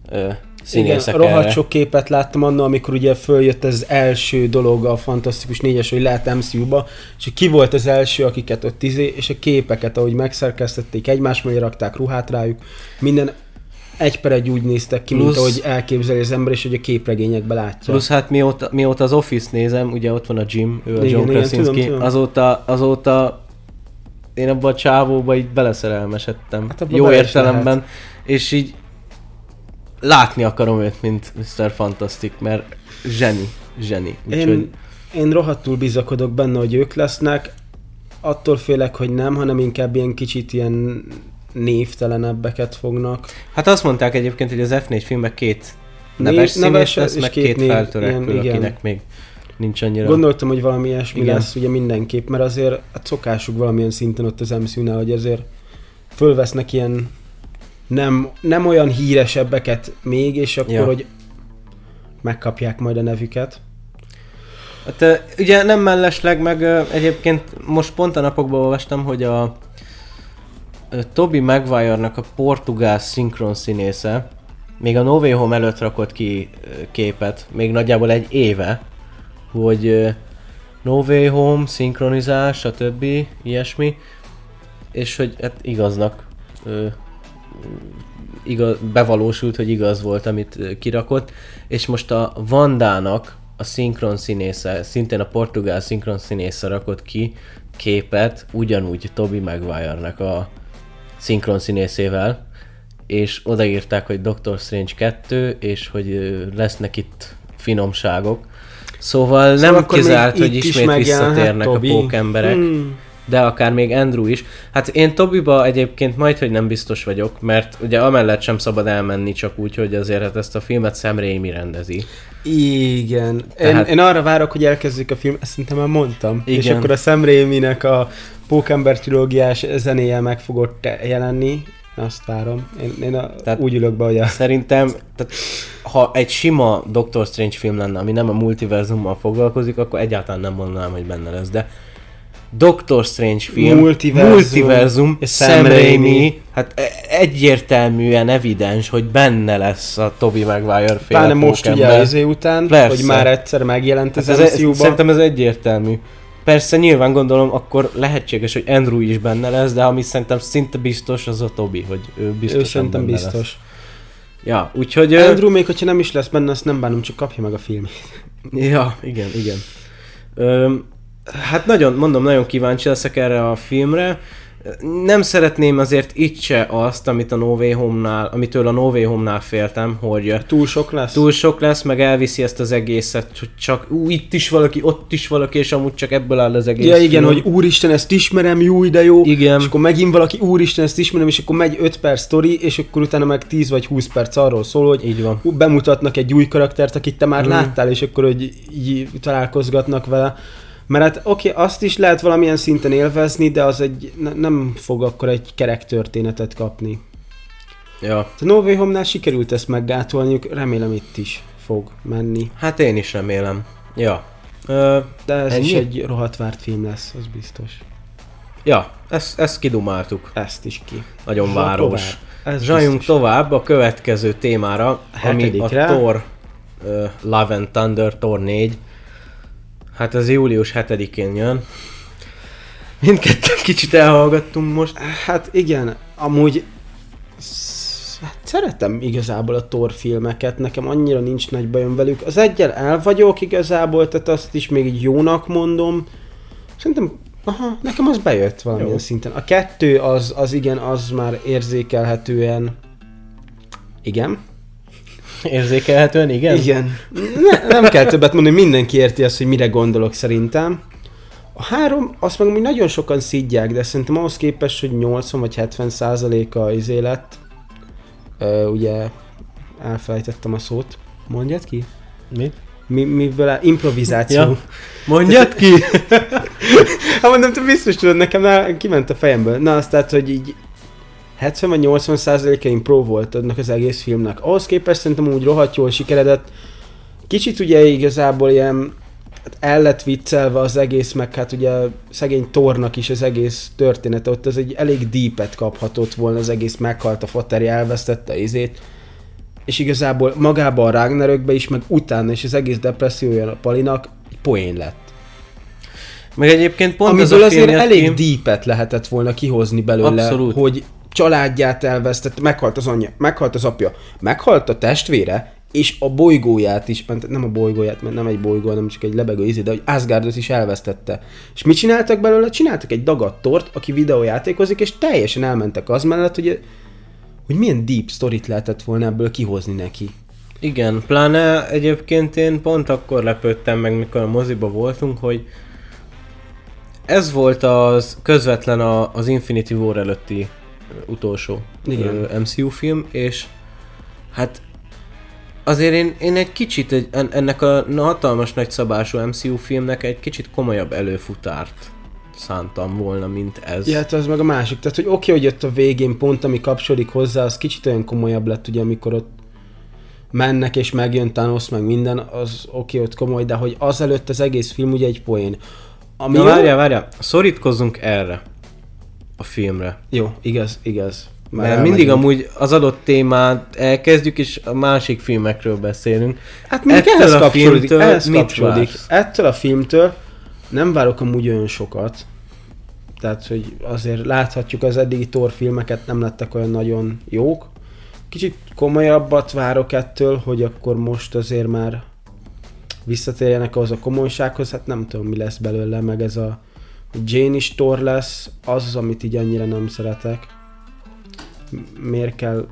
ö, Igen, színészek rohadt erre. sok képet láttam annól, amikor ugye följött az első dolog a Fantasztikus 4-es, hogy lehet MCU-ba, és ki volt az első, akiket ott izé, és a képeket, ahogy megszerkesztették, egymás mellé rakták ruhát rájuk, minden egy per egy úgy néztek ki, mint Plusz- ahogy elképzeli az ember, és hogy a képregényekbe látja. Plusz hát mióta, mióta az Office nézem, ugye ott van a Jim, ő a Igen, John Krasinski, tudom. azóta, azóta én abban a csávóba így beleszerelmesedtem. Hát Jó értelemben. És így látni akarom őt, mint Mr. Fantastic, mert zseni, zseni. Úgyhogy Én, én rohadtul bizakodok benne, hogy ők lesznek, attól félek, hogy nem, hanem inkább ilyen kicsit ilyen névtelenebbeket fognak. Hát azt mondták egyébként, hogy az F4 filmben két Név- neves színész neves lesz, és meg két két, név- feltörekvő, ilyen, igen. akinek még nincs annyira... Gondoltam, hogy valami ilyesmi Igen. lesz ugye mindenképp, mert azért hát szokásuk valamilyen szinten ott az MCU-nál, hogy azért fölvesznek ilyen nem, nem olyan híresebbeket még, és akkor, Ja. hogy megkapják majd a nevüket. Hát ugye nem mellesleg, meg egyébként most pont a napokban olvastam, hogy a Toby Maguire-nak a portugál szinkron színésze még a No Way Home előtt rakott ki képet, még nagyjából egy éve, hogy No Way Home, szinkronizál, stb. ilyesmi, és hogy hát igaznak igaz, bevalósult, hogy igaz volt, amit kirakott, és most a Vandának a szinkron színésze, szintén a portugál szinkron színésze rakott ki képet, ugyanúgy Toby Maguire-nek a szinkron színészével, és odaírták, hogy Doctor Strange 2, és hogy lesznek itt finomságok. Szóval, Szóval nem kizárt, hogy is ismét megjelenhet visszatérnek a Toby. pókemberek. Hmm. De akár még Andrew is. Hát én Tobiba egyébként majd, hogy nem biztos vagyok, mert ugye amellett sem szabad elmenni csak úgy, hogy azért hát ezt a filmet Sam Raimi rendezi. Igen. Én, Tehát- én arra várok, hogy elkezdjük a film, ezt szerintem már mondtam. Igen. És akkor a Sam Raimi-nek a Pókember trilógiás zenéje meg fog ott jelenni. Azt várom. Én, én a, Tehát- úgy ülök be, hogy a... Szerintem, tehát, ha egy sima Doctor Strange film lenne, ami nem a multiverzummal foglalkozik, akkor egyáltalán nem mondanám, hogy benne lesz, de Doctor Strange film, Multiverzum, multiverzum Sam, Raimi, hát e- egyértelműen evidens, hogy benne lesz a Tobey Maguire féle Pláne most ugye az után, Persze. hogy már egyszer megjelent az Hát ez, szerintem ez egyértelmű. Persze nyilván gondolom, akkor lehetséges, hogy Andrew is benne lesz, de ami szerintem szinte biztos, az a Toby, hogy ő biztos. ő szerintem biztos. Ja, úgyhogy... Andrew még, hogyha nem is lesz benne, azt nem bánom, csak kapja meg a filmét. Ja, igen, igen. Öm, hát nagyon, mondom, nagyon kíváncsi leszek erre a filmre. Nem szeretném azért itt se azt, amit a No Way Home-nál, amitől a No Way Home-nál féltem, hogy Túl sok lesz? túl sok lesz, meg elviszi ezt az egészet, hogy csak ú, itt is valaki, ott is valaki, és amúgy csak ebből áll az egész Ja igen, film. hogy úristen, ezt ismerem, jó, de jó. Igen. És akkor megint valaki, úristen, ezt ismerem, és akkor megy 5 perc sztori, és akkor utána meg 10 vagy 20 perc arról szól, hogy Így van. bemutatnak egy új karaktert, akit te már Mhm. láttál, és akkor hogy így találkozgatnak vele. Mert hát oké, azt is lehet valamilyen szinten élvezni, de az egy, ne, nem fog akkor egy kerek történetet kapni. Ja. A No Way Home-nál sikerült ezt meggátolniuk, remélem itt is fog menni. Hát én is remélem. Ja. Ö, De ez Ennyi? is egy rohadt várt film lesz, az biztos. ja, ezt, ezt kidumáltuk. Ezt is ki. Nagyon város. vár. Ez Zsajunk tovább a következő témára, ami a Thor uh, Love and Thunder, Thor 4. Hát ez július 7-én jön. Mindketten kicsit elhallgattunk most. Hát igen, amúgy hát szeretem igazából a Thor filmeket, nekem annyira nincs nagy bajom velük. Az egyel el vagyok igazából, tehát azt is még így jónak mondom. Szerintem, aha, nekem az bejött valamilyen Jó. szinten. A kettő az, az igen, az már érzékelhetően, igen. Érzékelhetően, igen? Igen. Ne, nem kell többet mondani, mindenki érti azt, hogy mire gondolok szerintem. A három, azt meg még nagyon sokan szidják, de szerintem ahhoz képest, hogy 80 vagy 70 százaléka az élet, uh, ugye elfelejtettem a szót. Mondjad ki? Mi? Mi, miből áll? Improvizáció. Ja. Mondjad ki! hát mondom, te biztos tudod, nekem el, kiment a fejemből. Na, azt tehát, hogy így 70 vagy 80 százaléka impro volt adnak az egész filmnek. Ahhoz képest szerintem úgy rohadt jól sikeredett. Kicsit ugye igazából ilyen hát el lett viccelve az egész, meg hát ugye szegény Tornak is az egész története, ott az egy elég deepet kaphatott volna az egész, meghalt a fateri, elvesztette izét, és igazából magában a Ragnarökbe is, meg utána is az egész depressziója a Palinak egy poén lett. Meg egyébként pont Amiből az a azért elég deepet lehetett volna kihozni belőle, Abszolút. hogy családját elvesztett, meghalt az anyja, meghalt az apja, meghalt a testvére, és a bolygóját is, nem a bolygóját, mert nem egy bolygó, hanem csak egy lebegő izé, de hogy Asgardot is elvesztette. És mit csináltak belőle? Csináltak egy dagadt tort, aki videójátékozik, és teljesen elmentek az mellett, hogy, hogy milyen deep storyt lehetett volna ebből kihozni neki. Igen, pláne egyébként én pont akkor lepődtem meg, mikor a moziba voltunk, hogy ez volt az közvetlen a, az Infinity War előtti utolsó Igen. MCU film, és hát azért én, én egy kicsit egy, ennek a hatalmas nagyszabású MCU filmnek egy kicsit komolyabb előfutárt szántam volna, mint ez. Ja, hát az meg a másik. Tehát, hogy oké, okay, hogy jött a végén pont, ami kapcsolódik hozzá, az kicsit olyan komolyabb lett, ugye, amikor ott mennek és megjön Thanos, meg minden, az oké, okay, ott komoly, de hogy azelőtt az egész film ugye egy poén. Ami Na várjál, várjál, szorítkozzunk erre a filmre. Jó, igaz, igaz. Már Mert mindig amúgy az adott témát elkezdjük, és a másik filmekről beszélünk. Hát még Ettől ehhez kapcsolódik, filmtől ehhez kapcsolódik. Ettől a filmtől nem várok amúgy olyan sokat. Tehát, hogy azért láthatjuk az eddigi Thor filmeket, nem lettek olyan nagyon jók. Kicsit komolyabbat várok ettől, hogy akkor most azért már visszatérjenek ahhoz a komolysághoz, hát nem tudom mi lesz belőle, meg ez a Jane is Thor lesz, az az, amit így annyira nem szeretek. Miért kell...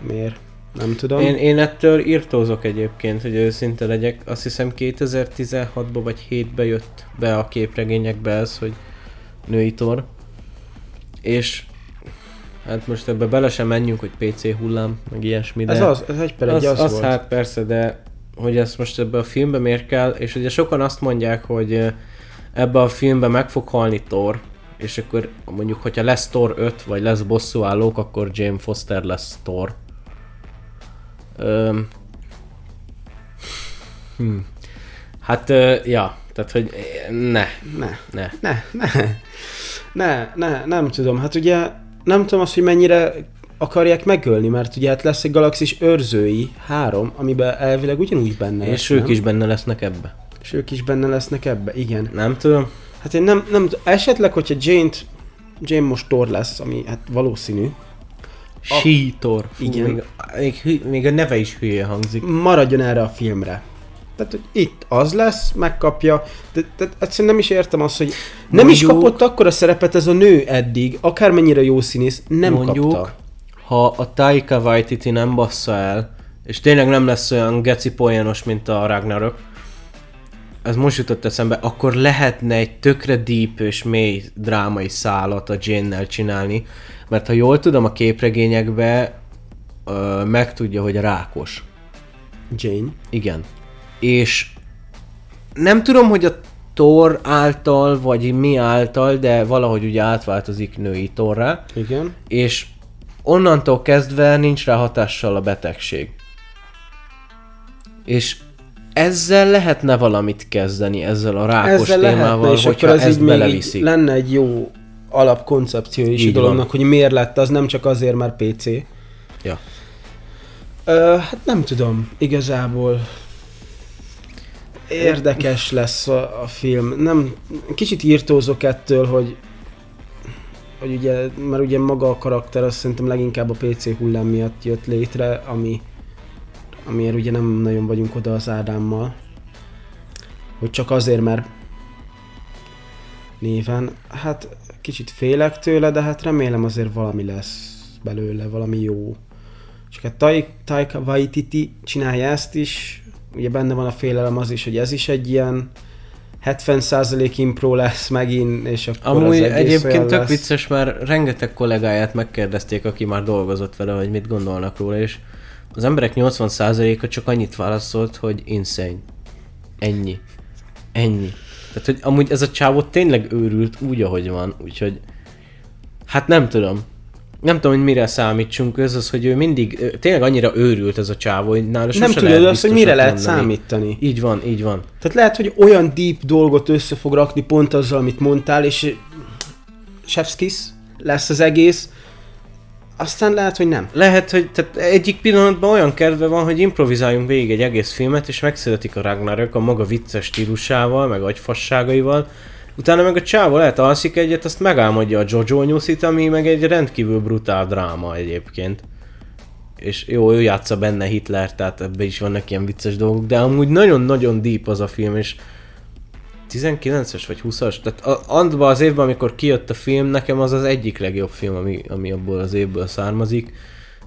Miért? Nem tudom. Én, én ettől írtózok egyébként, hogy őszinte legyek. Azt hiszem 2016-ban vagy 7-ben jött be a képregényekbe ez, hogy női tor. És hát most ebbe bele sem menjünk, hogy PC hullám, meg ilyesmi, de... Ez az, ez egy per egy az, az, az volt. hát persze, de hogy ezt most ebbe a filmbe miért kell, és ugye sokan azt mondják, hogy ebbe a filmbe meg fog halni Thor, és akkor mondjuk, hogyha lesz Thor 5, vagy lesz bosszúállók, akkor Jane Foster lesz Thor. Öm, hm. Hát, uh, ja, tehát, hogy ne. Ne. Ne. Ne, ne. Ne, ne, nem tudom. Hát ugye nem tudom azt, hogy mennyire akarják megölni, mert ugye hát lesz egy galaxis őrzői három, amiben elvileg ugyanúgy benne És lesz, ők nem? is benne lesznek ebbe. És ők is benne lesznek ebbe, igen. Nem tudom. Hát én nem, nem esetleg, hogyha Jane, Jane most Thor lesz, ami hát valószínű. Sítor. Igen. Még, még, még a neve is hülye hangzik. Maradjon erre a filmre. Tehát, hogy itt az lesz, megkapja. De, de egyszerűen nem is értem azt, hogy nem mondjuk, is kapott akkor a szerepet ez a nő eddig, akármennyire jó színész, nem mondjuk, kapta. ha a Taika Waititi nem bassza el, és tényleg nem lesz olyan geci poénos, mint a Ragnarok, ez most jutott eszembe, akkor lehetne egy tökre deep és mély drámai szállat a Jane-nel csinálni, mert ha jól tudom, a képregényekbe uh, megtudja, hogy rákos. Jane? Igen. És nem tudom, hogy a Thor által, vagy mi által, de valahogy ugye átváltozik női Thorra. Igen. És onnantól kezdve nincs rá hatással a betegség. És ezzel lehetne valamit kezdeni, ezzel a rákos ezzel témával, lehetne, és hogyha akkor ez ezt beleviszik. lenne egy jó alapkoncepció is a dolognak, hogy miért lett az, nem csak azért, mert PC. Ja. Ö, hát nem tudom, igazából érdekes lesz a, a film. Nem, kicsit írtózok ettől, hogy hogy ugye, mert ugye maga a karakter azt szerintem leginkább a PC hullám miatt jött létre, ami amiért ugye nem nagyon vagyunk oda az Ádámmal. Hogy csak azért, mert néven, hát kicsit félek tőle, de hát remélem azért valami lesz belőle, valami jó. Csak hát Taika Waititi csinálja ezt is, ugye benne van a félelem az is, hogy ez is egy ilyen 70% impro lesz megint, és akkor Amúgy az egyébként tök lesz. vicces, már rengeteg kollégáját megkérdezték, aki már dolgozott vele, hogy mit gondolnak róla, és az emberek 80%-a csak annyit válaszolt, hogy insane. Ennyi. Ennyi. Tehát, hogy amúgy ez a csávó tényleg őrült úgy, ahogy van, úgyhogy hát nem tudom. Nem tudom, hogy mire számítsunk, ez az, hogy ő mindig, tényleg annyira őrült ez a csávó, hogy nála Nem tudod azt, hogy mire lehet mondani. számítani. Így van, így van. Tehát lehet, hogy olyan deep dolgot össze fog rakni pont azzal, amit mondtál, és Chefskis lesz az egész, aztán lehet, hogy nem. Lehet, hogy tehát egyik pillanatban olyan kedve van, hogy improvizáljunk végig egy egész filmet, és megszületik a Ragnarök a maga vicces stílusával, meg agyfasságaival. Utána meg a csávó lehet alszik egyet, azt megálmodja a Jojo nyuszit, ami meg egy rendkívül brutál dráma egyébként. És jó, ő játsza benne Hitler, tehát ebbe is vannak ilyen vicces dolgok, de amúgy nagyon-nagyon deep az a film, és 19-es vagy 20-as? Tehát andban az évben, amikor kijött a film, nekem az az egyik legjobb film, ami, ami abból az évből származik,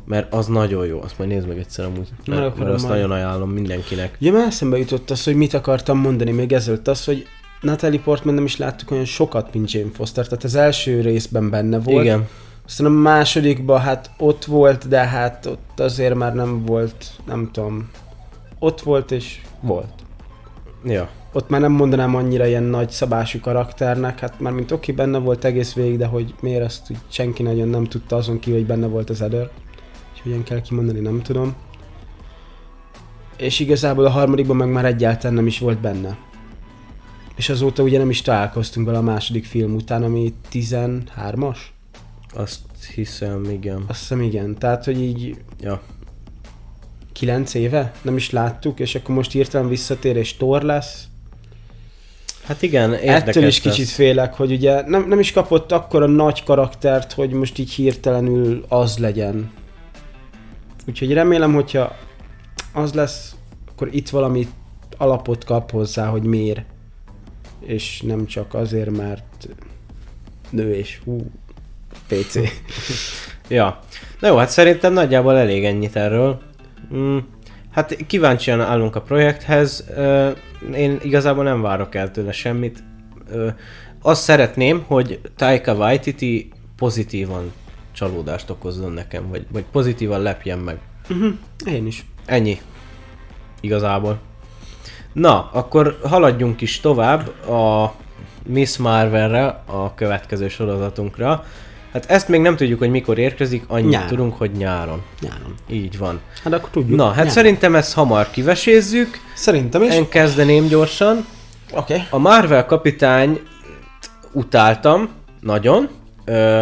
mert az nagyon jó, azt majd nézd meg egyszer amúgy, mert, mert azt majd. nagyon ajánlom mindenkinek. Ja, már eszembe jutott az, hogy mit akartam mondani még ezelőtt, az, hogy Natalie Portman nem is láttuk olyan sokat, mint Jane Foster, tehát az első részben benne volt. Igen. Aztán a másodikban hát ott volt, de hát ott azért már nem volt, nem tudom, ott volt és volt. Ja ott már nem mondanám annyira ilyen nagy szabású karakternek, hát már mint oké, benne volt egész végig, de hogy miért ezt úgy senki nagyon nem tudta azon ki, hogy benne volt az Eder. Úgyhogy ilyen kell kimondani, nem tudom. És igazából a harmadikban meg már egyáltalán nem is volt benne. És azóta ugye nem is találkoztunk vele a második film után, ami 13-as? Azt hiszem, igen. Azt hiszem, igen. Tehát, hogy így... Ja. 9 éve nem is láttuk, és akkor most hirtelen visszatér és tor lesz. Hát igen, érdekes Ettől is kicsit félek, hogy ugye nem, nem is kapott akkor a nagy karaktert, hogy most így hirtelenül az legyen. Úgyhogy remélem, hogyha az lesz, akkor itt valami alapot kap hozzá, hogy miért. És nem csak azért, mert nő és hú, PC. ja. Na jó, hát szerintem nagyjából elég ennyit erről. Mm. Hát kíváncsian állunk a projekthez. Én igazából nem várok el tőle semmit. Azt szeretném, hogy Taika Waititi pozitívan csalódást okozzon nekem, vagy, vagy pozitívan lepjen meg. Uh-huh. Én is. Ennyi. Igazából. Na, akkor haladjunk is tovább a Miss Marvelre, a következő sorozatunkra. Hát ezt még nem tudjuk, hogy mikor érkezik, annyit nyáron. tudunk, hogy nyáron. Nyáron. Így van. Hát akkor tudjuk. Na, hát nyáron. szerintem ezt hamar kivesézzük. Szerintem is. Én kezdeném gyorsan. Oké. Okay. A Marvel kapitány utáltam, nagyon. Ö,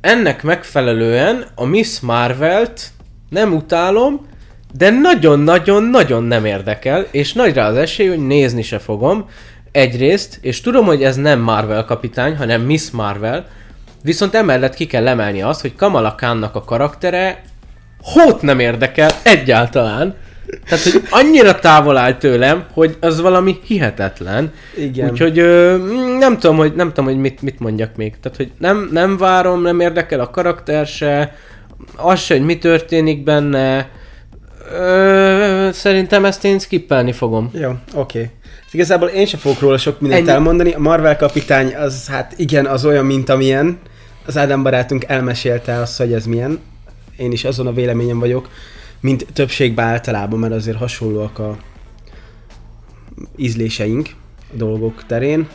ennek megfelelően a Miss Marvelt nem utálom, de nagyon-nagyon-nagyon nem érdekel, és nagy rá az esély, hogy nézni se fogom. Egyrészt, és tudom, hogy ez nem Marvel kapitány, hanem Miss Marvel, Viszont emellett ki kell emelni azt, hogy Kamala Khannak a karaktere hót nem érdekel egyáltalán. Tehát, hogy annyira távol áll tőlem, hogy az valami hihetetlen. Igen. Úgyhogy ö, nem tudom, hogy, nem tudom, hogy mit, mit mondjak még. Tehát, hogy nem, nem várom, nem érdekel a karakter se, az se, hogy mi történik benne. Ö, szerintem ezt én skippelni fogom. Jó, oké. Okay. Igazából én sem fogok róla sok mindent Ennyi. elmondani. A Marvel kapitány az hát igen, az olyan, mint amilyen. Az Ádám barátunk elmesélte azt, hogy ez milyen. Én is azon a véleményem vagyok, mint többségben általában, mert azért hasonlóak a ízléseink a dolgok terén.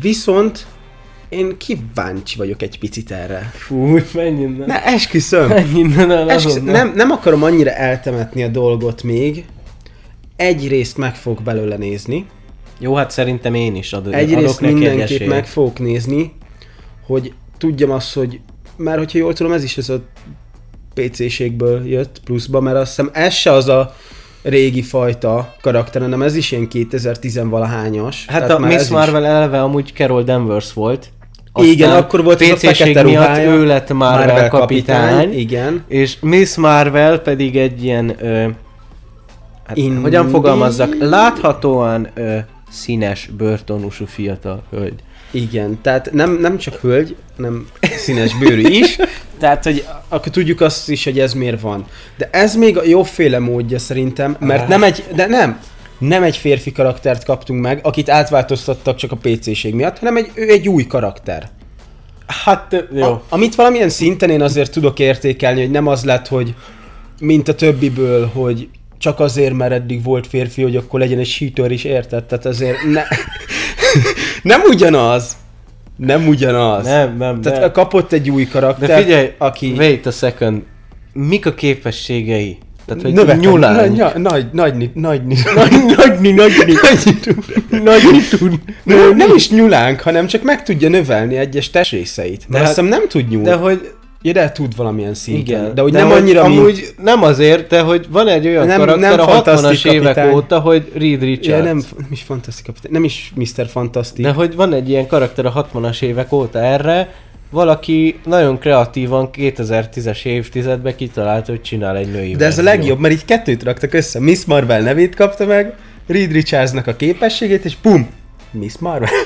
Viszont én kíváncsi vagyok egy picit erre. Fú, menj innen. Ne, esküszöm. Menj innen el esküszöm. Nem, nem akarom annyira eltemetni a dolgot még, egy részt meg fog belőle nézni. Jó, hát szerintem én is adok, egy részt mindenképp egy meg fogok nézni. hogy tudjam azt, hogy már hogyha jól tudom, ez is ez a PC-ségből jött pluszba, mert azt hiszem ez se az a régi fajta karakter, hanem ez is ilyen 2010-valahányas. Hát a Miss Marvel is... eleve amúgy Carol Danvers volt. Aztán igen, akkor volt ez a fekete ruhája. ő lett Marvel, Marvel kapitány, kapitány, igen. És Miss Marvel pedig egy ilyen, ö, hát, In... hogyan fogalmazzak, láthatóan ö, színes, börtonusú fiatal hölgy. Igen, tehát nem, nem csak hölgy, hanem színes bőrű is. Tehát, hogy akkor tudjuk azt is, hogy ez miért van. De ez még a jobbféle módja szerintem, mert nem egy, de nem, nem egy férfi karaktert kaptunk meg, akit átváltoztattak csak a PC-ség miatt, hanem egy, ő egy új karakter. Hát, jó. A, amit valamilyen szinten én azért tudok értékelni, hogy nem az lett, hogy mint a többiből, hogy csak azért, mert eddig volt férfi, hogy akkor legyen egy sítőr is, érted? Tehát azért ne... nem ugyanaz. Nem ugyanaz. Nem, nem, Tehát nem. kapott egy új karakter, De figyelj, aki... wait a second. Mik a képességei? Tehát, hogy Növekedni, nyulán. Nagy, nagy, nagy, nagy, nagy, nagy, nagy, tud. Nem is nyulánk, hanem csak meg tudja növelni egyes testrészeit. De azt hiszem nem tud nyúlni. De hogy Ja, de tud valamilyen szinten. Igen. De hogy de nem annyira, amúgy mint... nem azért, de hogy van egy olyan nem, karakter nem a 60-as évek óta, hogy Reed Richards. Ja, nem, nem is fantasztik kapitány, nem is Mr. Fantastic. De hogy van egy ilyen karakter a 60-as évek óta erre, valaki nagyon kreatívan 2010-es évtizedben kitalálta, hogy csinál egy női De ez verzió. a legjobb, mert így kettőt raktak össze. Miss Marvel nevét kapta meg, Reed Richardsnak a képességét, és pum! Miss Marvel.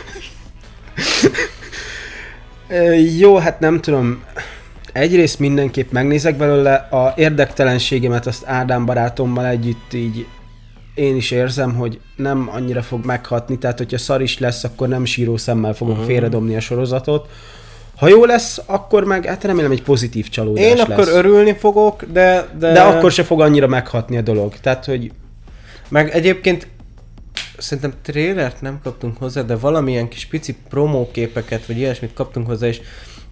Jó, hát nem tudom egyrészt mindenképp megnézek belőle, a érdektelenségemet azt Ádám barátommal együtt így én is érzem, hogy nem annyira fog meghatni, tehát hogyha szar is lesz, akkor nem síró szemmel fogom uh-huh. félredobni a sorozatot. Ha jó lesz, akkor meg hát remélem egy pozitív csalódás Én lesz. akkor örülni fogok, de, de... De akkor se fog annyira meghatni a dolog. Tehát, hogy... Meg egyébként szerintem trélert nem kaptunk hozzá, de valamilyen kis pici promóképeket, vagy ilyesmit kaptunk hozzá, és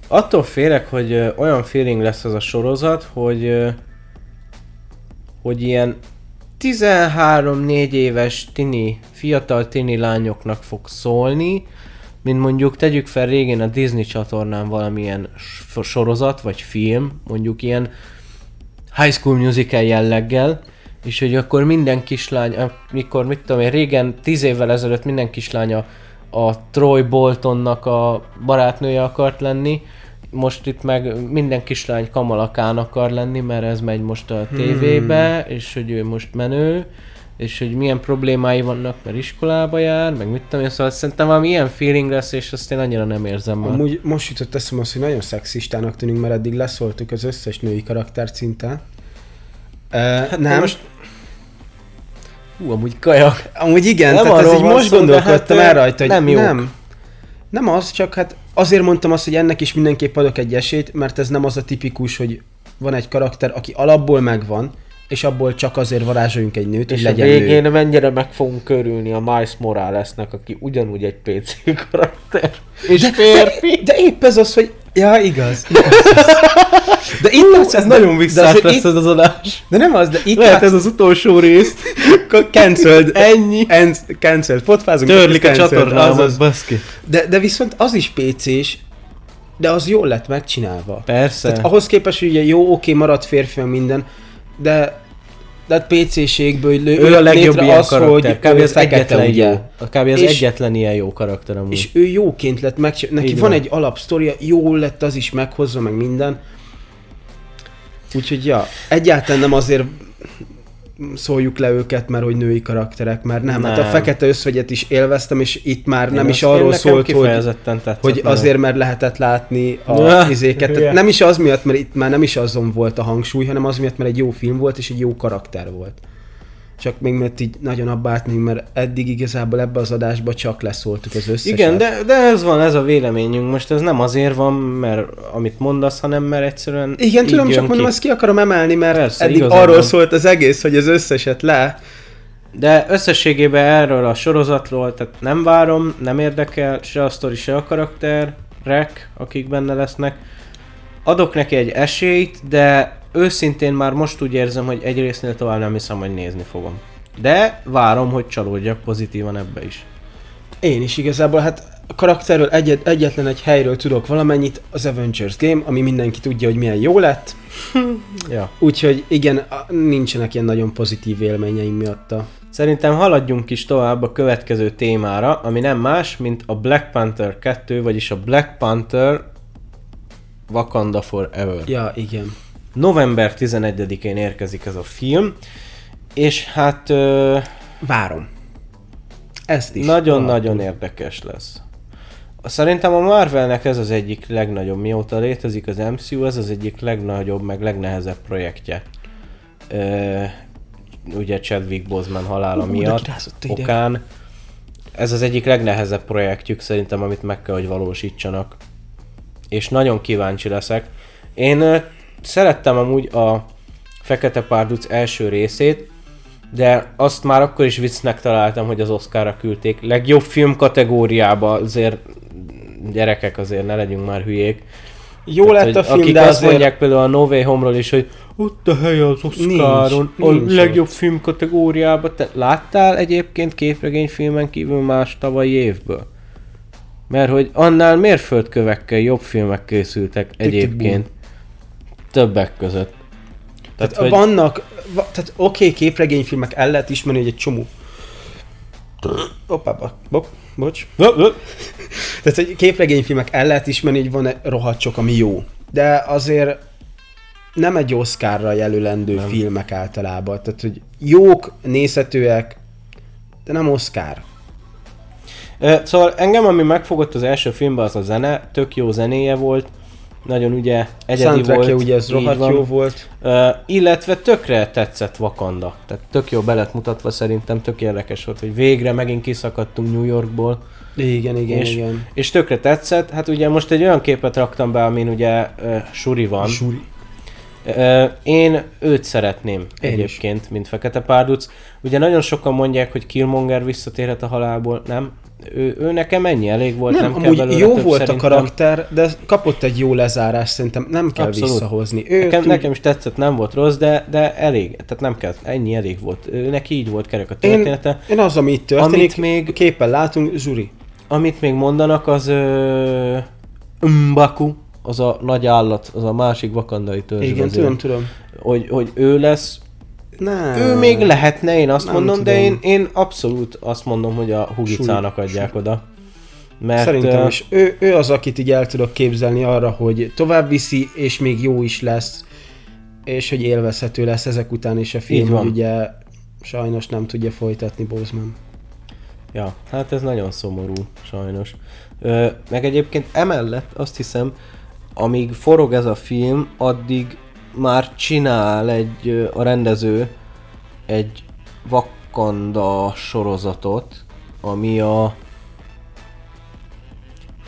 attól félek, hogy olyan feeling lesz az a sorozat, hogy hogy ilyen 13-4 éves tini, fiatal tini lányoknak fog szólni, mint mondjuk tegyük fel régen a Disney csatornán valamilyen sorozat vagy film, mondjuk ilyen High School Musical jelleggel, és hogy akkor minden kislány, mikor mit tudom én, régen, 10 évvel ezelőtt minden kislánya a Troy Boltonnak a barátnője akart lenni, most itt meg minden kislány kamalakán akar lenni, mert ez megy most a tévébe, hmm. és hogy ő most menő, és hogy milyen problémái vannak, mert iskolába jár, meg mit tudom én, szóval szerintem valami ilyen feeling lesz, és azt én annyira nem érzem már. Amúgy most jutott eszem az, hogy nagyon szexistának tűnünk, mert eddig leszóltuk az összes női karakter szinte. Uh, hát nem. Most Hú, amúgy kajak. Amúgy igen, nem tehát ez így most gondolkodtam hát, el rajta, hogy nem, jók. nem. Nem az, csak hát azért mondtam azt, hogy ennek is mindenképp adok egy esélyt, mert ez nem az a tipikus, hogy van egy karakter, aki alapból megvan, és abból csak azért varázsoljunk egy nőt, és hogy legyen a végén nő. mennyire meg fogunk körülni a Miles Moralesnek, aki ugyanúgy egy PC karakter. És de, férfi. De, de épp ez az, hogy... Ja, igaz. De itt látsz, ez nagyon visszás lesz ez az adás. De nem az, de itt Lehet látsz... ez az utolsó rész. cancelled. Ennyi. Cancelled. Potfázunk. Törlik a csatornámat, baszki. De, de viszont az is PC-s, de az jól lett megcsinálva. Persze. Tehát ahhoz képest, hogy ugye jó, oké, maradt férfi, minden, de de hát PC-ségből ő, ő a legjobb ilyen az, karakter. Hogy kb. az egyetlen ugye. jó. Kb. az és, egyetlen ilyen jó karakter amúgy. És ő jóként lett megcsinálva. Neki Így van, van egy alapsztoria, jól lett az is meghozva, meg minden. Úgyhogy ja, egyáltalán nem azért szóljuk le őket, mert hogy női karakterek, mert nem. nem. Hát a fekete összvegyet is élveztem, és itt már én nem is arról szólt, hogy, hogy azért, mert lehetett látni a ja, izéket. Nem is az miatt, mert itt már nem is azon volt a hangsúly, hanem az miatt, mert egy jó film volt, és egy jó karakter volt csak még mert így nagyon abbátni, mert eddig igazából ebbe az adásba csak leszóltuk az összeset. Igen, de, de ez van, ez a véleményünk. Most ez nem azért van, mert amit mondasz, hanem mert egyszerűen Igen, tudom, csak ki. mondom, ezt ki akarom emelni, mert Persze, eddig arról van. szólt az egész, hogy az összeset le. De összességében erről a sorozatról, tehát nem várom, nem érdekel se a sztori, se a karakter, rek, akik benne lesznek. Adok neki egy esélyt, de őszintén már most úgy érzem, hogy egy résznél tovább nem hiszem, hogy nézni fogom. De várom, hogy csalódjak pozitívan ebbe is. Én is igazából, hát a karakterről egyet, egyetlen egy helyről tudok valamennyit, az Avengers Game, ami mindenki tudja, hogy milyen jó lett. Ja. Úgyhogy igen, nincsenek ilyen nagyon pozitív élményeim miatta. Szerintem haladjunk is tovább a következő témára, ami nem más, mint a Black Panther 2, vagyis a Black Panther Wakanda Forever. Ja, igen. November 11-én érkezik ez a film, és hát ö, Várom. Ezt is. nagyon-nagyon érdekes lesz. Szerintem a Marvelnek ez az egyik legnagyobb, mióta létezik az MCU, ez az egyik legnagyobb, meg legnehezebb projektje. Ö, ugye Chadwick Boseman halála Ú, de miatt, ide. okán. Ez az egyik legnehezebb projektjük szerintem, amit meg kell, hogy valósítsanak. És nagyon kíváncsi leszek. Én szerettem amúgy a Fekete Párduc első részét, de azt már akkor is viccnek találtam, hogy az Oscarra küldték. Legjobb film kategóriába azért gyerekek azért ne legyünk már hülyék. Jó lett hogy a film, akik de azt azért... mondják például a No Way Home-ról is, hogy ott a helye az Oscaron, Nincs, a nincs legjobb film kategóriába. Te láttál egyébként képregényfilmen kívül más tavalyi évből? Mert hogy annál mérföldkövekkel jobb filmek készültek egyébként. Többek között. Tehát, hogy... vannak, va, tehát oké, okay, képregényfilmek el lehet ismerni, hogy egy csomó. Hoppá, bo, bo, bocs. Tehát, hogy képregényfilmek el lehet ismerni, hogy van egy rohadt sok, ami jó. De azért nem egy Oscarra jelölendő nem. filmek általában. Tehát, hogy jók, nézhetőek, de nem Oscar. Szóval engem, ami megfogott az első filmben, az a zene, tök jó zenéje volt, nagyon ugye egyedi volt. ugye ez rohadt van. jó volt. Ö, illetve tökre tetszett Wakanda. Tehát tök jó belet mutatva szerintem, tök érdekes volt, hogy végre megint kiszakadtunk New Yorkból. Igen, igen, és, igen. és tökre tetszett. Hát ugye most egy olyan képet raktam be, amin ugye ö, Suri van. Suri. Én őt szeretném Én is. egyébként, mint Fekete Párduc. Ugye nagyon sokan mondják, hogy Killmonger visszatérhet a halálból, nem? Ő, ő nekem ennyi elég volt, Nem, nem, kell amúgy belőle jó volt szerintem. a karakter, de kapott egy jó lezárás, szerintem nem kell Abszolút. visszahozni. Ő Nekem, tud- nekem is tetszett, nem volt rossz, de, de elég, tehát nem kell, ennyi elég volt. Ő, neki így volt kerek a én, története. én az, ami itt történik, Amit még- képen látunk, Zsuri. Amit még mondanak, az ö, Mbaku, az a nagy állat, az a másik vakandai törzs. Igen, tudom, tudom. Hogy, hogy ő lesz, Nem. ő még lehetne, én azt Nem mondom, de tudom. én, én abszolút azt mondom, hogy a Hugicának adják oda. Mert Szerintem is. Ő, ő az, akit így el tudok képzelni arra, hogy tovább viszi, és még jó is lesz, és hogy élvezhető lesz ezek után is a film, hogy ugye sajnos nem tudja folytatni Boseman. Ja, hát ez nagyon szomorú, sajnos. Ö, meg egyébként emellett azt hiszem, amíg forog ez a film, addig már csinál egy, a rendező egy Wakanda sorozatot, ami a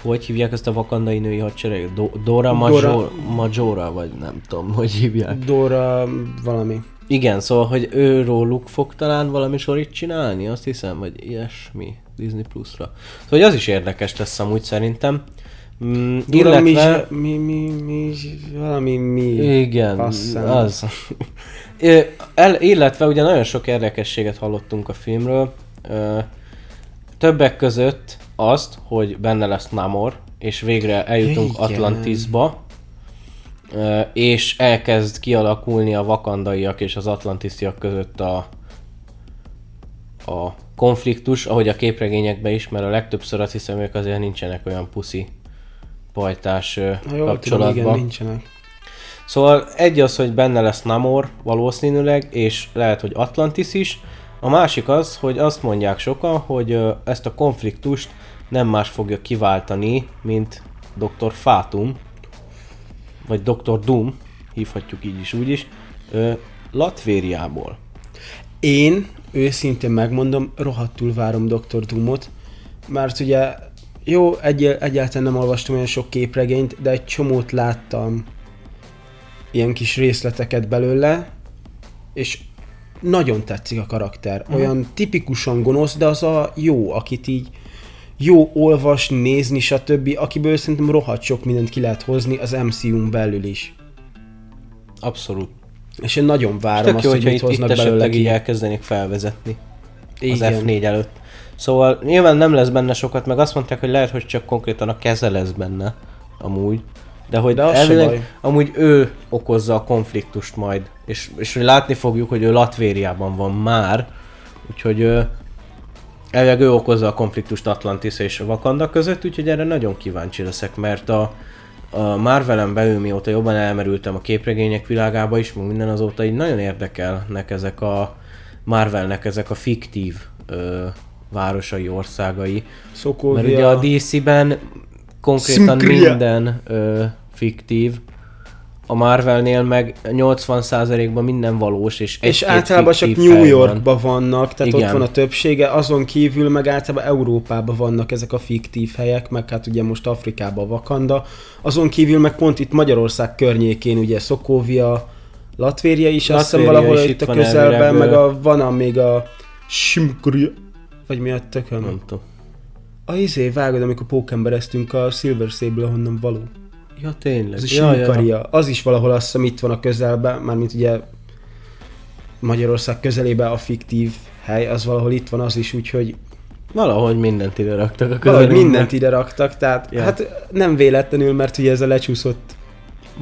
hogy hívják ezt a vakandai női hadsereget? Do- Dora, Major, Dora- Majora, vagy nem tudom, hogy hívják. Dora valami. Igen, szóval, hogy ő róluk fog talán valami sorit csinálni, azt hiszem, vagy ilyesmi Disney Plus-ra. Szóval, hogy az is érdekes lesz amúgy szerintem. Mm, Dora illetve... mi, mi, mi, mi, valami mi. Igen, Aztán- az. El, illetve ugye nagyon sok érdekességet hallottunk a filmről. Többek között azt, hogy benne lesz Namor, és végre eljutunk Igen. Atlantisba, és elkezd kialakulni a vakandaiak és az atlantisztiak között a, a konfliktus, ahogy a képregényekben is, mert a legtöbbször azt hiszem ők azért nincsenek olyan puszi pajtás Ha jól tudom, kapcsolatban. igen, nincsenek. Szóval egy az, hogy benne lesz Namor valószínűleg, és lehet, hogy Atlantis is. A másik az, hogy azt mondják sokan, hogy ezt a konfliktust nem más fogja kiváltani, mint Dr. Fatum, vagy Dr. Doom, hívhatjuk így is úgy is, Latvériából. Én őszintén megmondom, rohadtul várom Dr. Doomot, mert ugye jó, egy, egyáltalán nem olvastam olyan sok képregényt, de egy csomót láttam ilyen kis részleteket belőle, és nagyon tetszik a karakter. Olyan tipikusan gonosz, de az a jó, akit így jó olvasni, nézni, stb., akiből szerintem rohadt sok mindent ki lehet hozni az MCU-n belül is. Abszolút. És én nagyon várom Tök azt, jó, hogy mit itt, itt hoznak belőle esetleg így ki. elkezdenék felvezetni. Igen. az F4 előtt. Szóval nyilván nem lesz benne sokat, meg azt mondták, hogy lehet, hogy csak konkrétan a keze lesz benne, amúgy. De hogy De elvileg, amúgy ő okozza a konfliktust majd. És, és látni fogjuk, hogy ő Latvériában van már, úgyhogy ő, elvileg ő okozza a konfliktust Atlantis és Wakanda között, úgyhogy erre nagyon kíváncsi leszek, mert a, a Marvelen belül mióta jobban elmerültem a képregények világába is, meg minden azóta így nagyon érdekelnek ezek a Marvelnek ezek a fiktív ö, városai, országai. Szokovia. Mert ugye a DC-ben konkrétan Szinkria. minden ö, fiktív, a Marvelnél meg 80%-ban minden valós, és És általában csak New Yorkban van. vannak, tehát Igen. ott van a többsége, azon kívül meg általában Európában vannak ezek a fiktív helyek, meg hát ugye most Afrikában Vakanda, azon kívül meg pont itt Magyarország környékén ugye Szokóvia, Latvéria is, Latvéria azt hiszem valahol itt a közelben, elvileg, meg a, van a még a Simkria, vagy mi a tökön? Nem tudom. A izé, vágod, amikor pókembereztünk a Silver Sable, ahonnan való. Ja, tényleg. Ez a ja, ja, ja. Az is valahol azt hiszem itt van a közelben, mármint ugye Magyarország közelében a fiktív hely, az valahol itt van az is, úgyhogy Valahogy mindent ide raktak a Valahogy mindent ide raktak, tehát ja. hát nem véletlenül, mert ugye ez a lecsúszott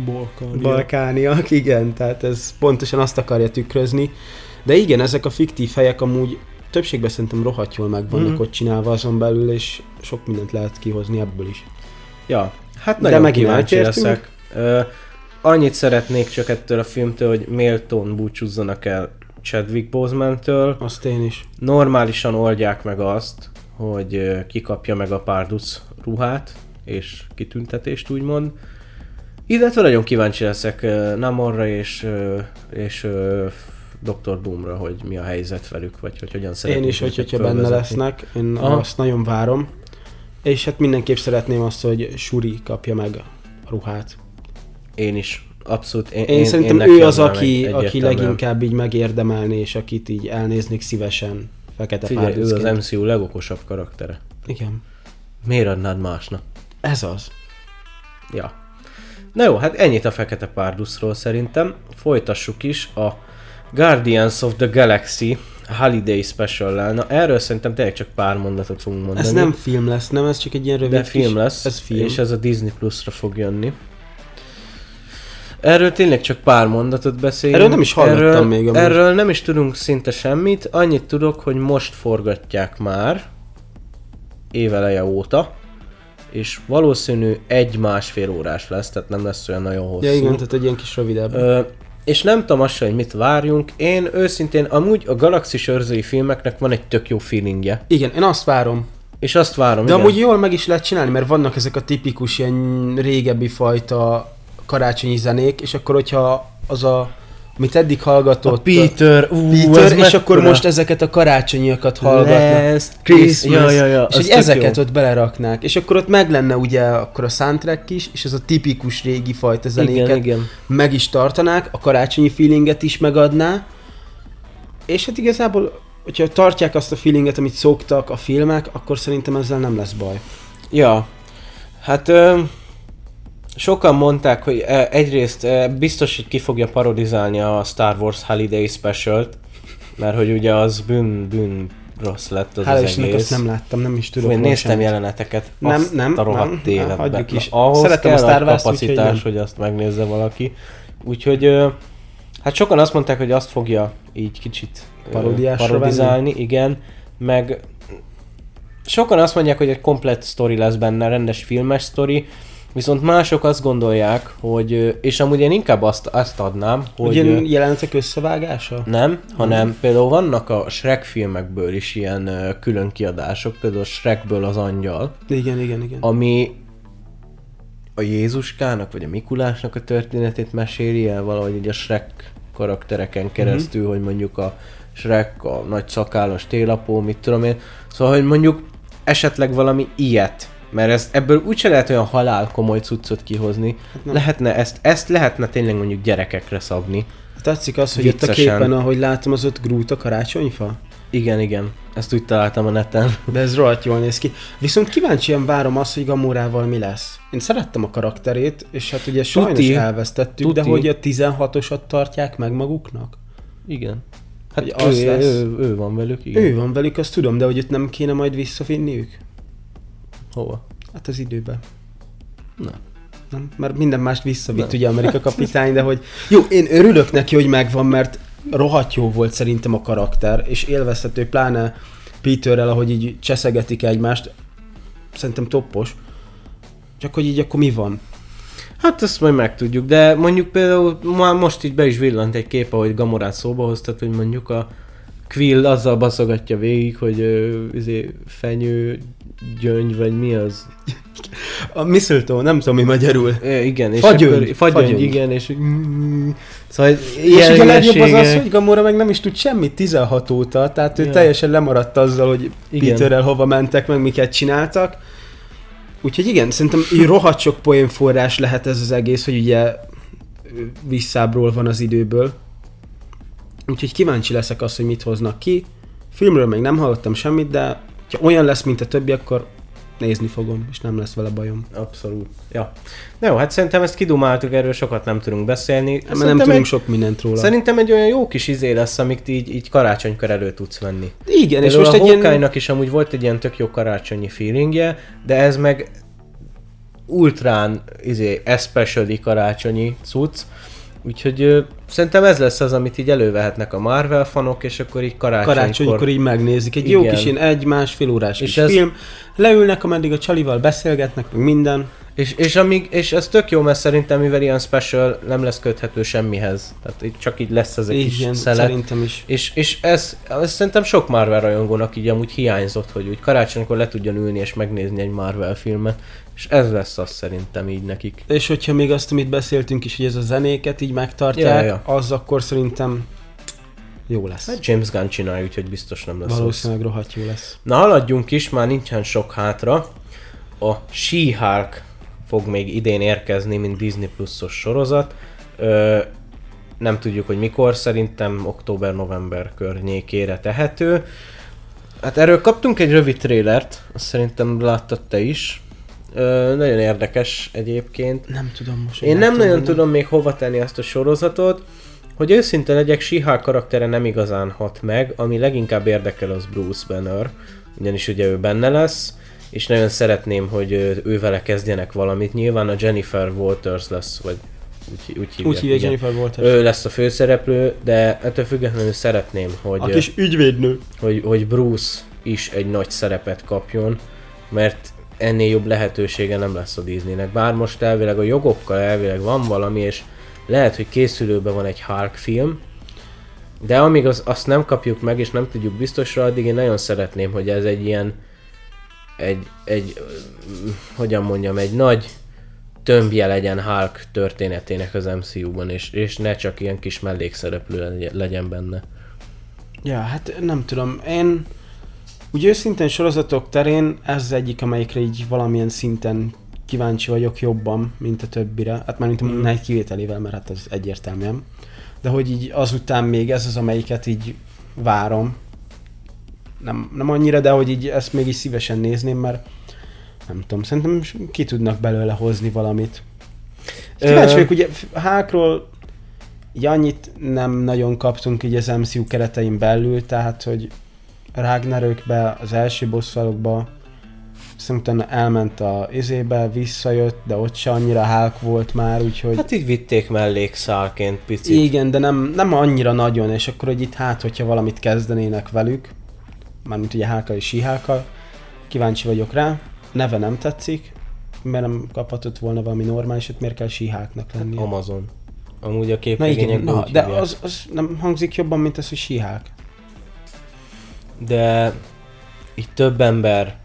Balkánia. Balkániak, igen, tehát ez pontosan azt akarja tükrözni. De igen, ezek a fiktív helyek amúgy többségben szerintem rohadt jól meg vannak mm. ott csinálva azon belül, és sok mindent lehet kihozni ebből is. Ja, hát nagyon De kíváncsi leszek. Uh, annyit szeretnék csak ettől a filmtől, hogy méltón búcsúzzanak el Chadwick Boseman-től. Azt én is. Normálisan oldják meg azt, hogy kikapja meg a Pardus ruhát, és kitüntetést úgymond. Illetve nagyon kíváncsi leszek Namorra és, és Dr. Doomra, hogy mi a helyzet velük, vagy hogy hogyan szeretnék Én is, hogy, hogyha benne lesznek, én Aha. azt nagyon várom. És hát mindenképp szeretném azt, hogy Shuri kapja meg a ruhát. Én is. Abszolút. Én, én, én szerintem én ő az, aki, aki leginkább így megérdemelni, és akit így elnéznék szívesen fekete Figyelj, ő az MCU legokosabb karaktere. Igen. Miért adnád másnak? Ez az. Ja. Na jó, hát ennyit a Fekete Párdusról szerintem. Folytassuk is a Guardians of the Galaxy Holiday special Na erről szerintem tényleg csak pár mondatot fogunk mondani. Ez nem film lesz, nem? Ez csak egy ilyen rövid De film kis... lesz, ez film. és ez a Disney Plus-ra fog jönni. Erről tényleg csak pár mondatot beszélünk. Erről nem is hallottam erről, még. Amúgy. Erről nem is tudunk szinte semmit. Annyit tudok, hogy most forgatják már, éveleje óta, és valószínű egy-másfél órás lesz, tehát nem lesz olyan nagyon hosszú. Ja igen, tehát egy ilyen kis rövidebb. Ö, és nem tudom azt hogy mit várjunk. Én őszintén, amúgy a Galaxis őrzői filmeknek van egy tök jó feelingje. Igen, én azt várom. És azt várom, De igen. amúgy jól meg is lehet csinálni, mert vannak ezek a tipikus ilyen régebbi fajta karácsonyi zenék, és akkor hogyha az a amit eddig hallgatott. A Peter, ú, Peter és akkor most ezeket a karácsonyiakat hallgatnak. Last Christmas. Ja, ja, ja, és hogy ezeket jó. ott beleraknák. És akkor ott meg lenne ugye akkor a soundtrack is, és ez a tipikus régi fajta zenéket igen, igen. meg is tartanák, a karácsonyi feelinget is megadná. És hát igazából, hogyha tartják azt a feelinget, amit szoktak a filmek, akkor szerintem ezzel nem lesz baj. Ja, hát... Ö- Sokan mondták, hogy eh, egyrészt eh, biztos, hogy ki fogja parodizálni a Star Wars Holiday Special-t, mert hogy ugye az bűn, bűn rossz lett az Hál' az egész. azt nem láttam, nem is tudok. Én néztem semmit. jeleneteket, nem, azt nem, a rohadt nem, életben. Hagyjuk is. Ahhoz Szeretem kell a Star Wars, kapacitás, hogy, hogy azt megnézze valaki. Úgyhogy hát sokan azt mondták, hogy azt fogja így kicsit parodizálni, venni? igen, meg sokan azt mondják, hogy egy komplet sztori lesz benne, rendes filmes sztori, Viszont mások azt gondolják, hogy, és amúgy én inkább azt, azt adnám, hogy... Ugye jelenetek összevágása? Nem, hanem hmm. például vannak a Shrek filmekből is ilyen külön kiadások, például Shrekből az angyal. Igen, igen, igen. Ami a Jézuskának, vagy a Mikulásnak a történetét meséli el valahogy így a Shrek karaktereken keresztül, mm-hmm. hogy mondjuk a Shrek, a nagy szakállas télapó, mit tudom én. Szóval, hogy mondjuk esetleg valami ilyet mert ez, ebből úgyse lehet olyan halál komoly cuccot kihozni. Hát lehetne ezt, ezt lehetne tényleg mondjuk gyerekekre szabni. Tetszik az, hogy Viccesen. itt a képen, ahogy látom, az ott grút a karácsonyfa? Igen, igen. Ezt úgy találtam a neten. De ez rohadt jól néz ki. Viszont kíváncsian várom azt, hogy Gamorával mi lesz. Én szerettem a karakterét, és hát ugye sajnos Tuti. elvesztettük, Tuti. de hogy a 16-osat tartják meg maguknak? Igen. Hát az ő, lesz. Ő, ő, van velük, igen. Ő van velük, azt tudom, de hogy ott nem kéne majd visszavinniük? Hova? Hát az időbe. Na. Nem, mert minden mást visszavitt nem. ugye Amerika kapitány, de hogy jó, én örülök neki, hogy megvan, mert rohadt jó volt szerintem a karakter, és élvezhető, pláne Peterrel, ahogy így cseszegetik egymást, szerintem toppos. Csak hogy így akkor mi van? Hát ezt majd megtudjuk, de mondjuk például már most így be is villant egy kép, ahogy Gamorát szóba hoztat, hogy mondjuk a Quill azzal baszogatja végig, hogy uh, izé, fenyő, gyöngy, vagy mi az? A mistletoe, nem tudom mi magyarul. É, igen, és fagyöngy, akkor, fagyöngy, fagyöngy, igen, és Szóval és ugye a legjobb az az, hogy Gamora meg nem is tud semmit 16 óta, tehát ő ja. teljesen lemaradt azzal, hogy igen. Peterrel hova mentek, meg miket csináltak. Úgyhogy igen, szerintem így rohadt sok poénforrás lehet ez az egész, hogy ugye visszábról van az időből. Úgyhogy kíváncsi leszek azt, hogy mit hoznak ki. Filmről még nem hallottam semmit, de ha olyan lesz, mint a többi, akkor nézni fogom, és nem lesz vele bajom. Abszolút. Ja. Na jó, hát szerintem ezt kidumáltuk, erről sokat nem tudunk beszélni. Hát, nem tudunk egy, sok mindent róla. Szerintem egy olyan jó kis izé lesz, amit így, így karácsonykor elő tudsz venni. Igen, és most a egy ilyen... is amúgy volt egy ilyen tök jó karácsonyi feelingje, de ez meg ultrán izé, especially karácsonyi cucc, Úgyhogy ö, szerintem ez lesz az, amit így elővehetnek a Marvel fanok, és akkor így karácsonykor... Karácsonykor így megnézik. Egy Igen. jó kis ilyen egy-másfél órás és kis ez... film. Leülnek, ameddig a csalival beszélgetnek, meg minden. És, és, amíg, és ez tök jó, mert szerintem mivel ilyen special nem lesz köthető semmihez. Tehát itt csak így lesz ez egy Igen, kis szelet. szerintem is. És, és ez, ez szerintem sok Marvel rajongónak így amúgy hiányzott, hogy úgy karácsonykor le tudjon ülni és megnézni egy Marvel filmet. És ez lesz az szerintem így nekik. És hogyha még azt, amit beszéltünk is, hogy ez a zenéket így megtartják, ja, ja. az akkor szerintem jó lesz. Hát James Gunn csinálja, úgyhogy biztos nem lesz Valószínűleg rossz. rohadt jó lesz. Na haladjunk is, már nincsen sok hátra. A She-Hulk fog még idén érkezni, mint Disney Plus-os sorozat. Ö, nem tudjuk, hogy mikor, szerintem október-november környékére tehető. Hát erről kaptunk egy rövid trélert, azt szerintem láttad te is. Ö, nagyon érdekes egyébként. Nem tudom most. Én nem nagyon tudom még hova tenni azt a sorozatot. Hogy őszinte legyek, Sihal karaktere nem igazán hat meg, ami leginkább érdekel az Bruce Banner, ugyanis ugye ő benne lesz, és nagyon szeretném, hogy ő vele kezdjenek valamit. Nyilván a Jennifer Walters lesz, vagy úgy, úgy hívják. Úgy hívják Jennifer Walters. Ő lesz a főszereplő, de ettől függetlenül szeretném, hogy... A kis ügyvédnő. Hogy, hogy Bruce is egy nagy szerepet kapjon, mert ennél jobb lehetősége nem lesz a Disneynek. Bár most elvileg a jogokkal elvileg van valami, és lehet, hogy készülőben van egy Hulk film, de amíg az, azt nem kapjuk meg, és nem tudjuk biztosra, addig én nagyon szeretném, hogy ez egy ilyen, egy, egy, hogyan mondjam, egy nagy tömbje legyen Hulk történetének az MCU-ban, és, és ne csak ilyen kis mellékszereplő legyen benne. Ja, hát nem tudom, én úgy őszintén sorozatok terén ez az egyik, amelyikre így valamilyen szinten kíváncsi vagyok jobban, mint a többire. Hát már mint mm. egy kivételével, mert hát az egyértelműen. De hogy így azután még ez az, amelyiket így várom. Nem, nem annyira, de hogy így ezt még is szívesen nézném, mert nem tudom, szerintem ki tudnak belőle hozni valamit. Kíváncsi vagyok, ugye Hákról így annyit nem nagyon kaptunk így az MCU keretein belül, tehát hogy Ragnarökbe, az első bosszalokba, aztán utána elment a izébe, visszajött, de ott se annyira hálk volt már, úgyhogy... Hát így vitték mellékszálként picit. Igen, de nem, nem annyira nagyon, és akkor hogy itt hát, hogyha valamit kezdenének velük, mármint ugye hálka és síhálka, kíváncsi vagyok rá, neve nem tetszik, mert nem kaphatott volna valami normálisat, miért kell síháknak lenni? Amazon. Amúgy a képregények Na, de az, az nem hangzik jobban, mint az, hogy síhák de itt több ember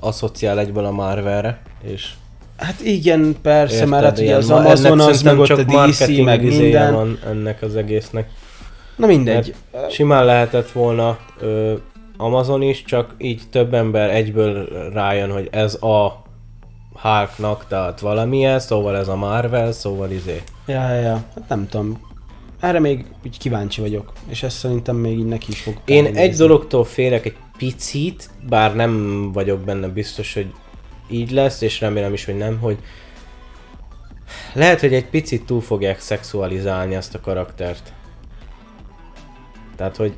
asszociál egyből a Marvelre, és Hát igen, persze, Érted, mert hát ugye az Amazon az meg ott a DC, meg minden. van ennek az egésznek. Na mindegy. Mert simán lehetett volna ö, Amazon is, csak így több ember egyből rájön, hogy ez a Hulknak, tehát valamilyen, szóval ez a Marvel, szóval izé. Ja, ja, ja. Hát nem tudom erre még úgy kíváncsi vagyok, és ezt szerintem még így neki is fog Én nézni. egy dologtól félek egy picit, bár nem vagyok benne biztos, hogy így lesz, és remélem is, hogy nem, hogy lehet, hogy egy picit túl fogják szexualizálni azt a karaktert. Tehát, hogy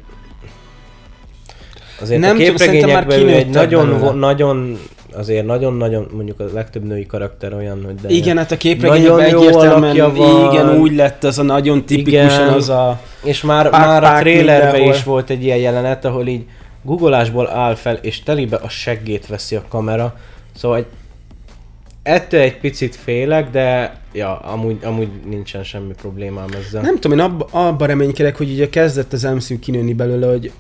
azért nem a képregényekben ő egy nagyon, nagyon, azért nagyon-nagyon, mondjuk a legtöbb női karakter olyan, hogy de Igen, hát a képregényekben egyértelműen, igen, úgy lett az a nagyon tipikusan igen, az a... És már, pák, már a trailerben is volt egy ilyen jelenet, ahol így googolásból áll fel, és telibe a seggét veszi a kamera. Szóval egy, ettől egy picit félek, de ja, amúgy, amúgy nincsen semmi problémám ezzel. Nem tudom, én abba, abba reménykedek, hogy ugye kezdett az MCU kinőni belőle, hogy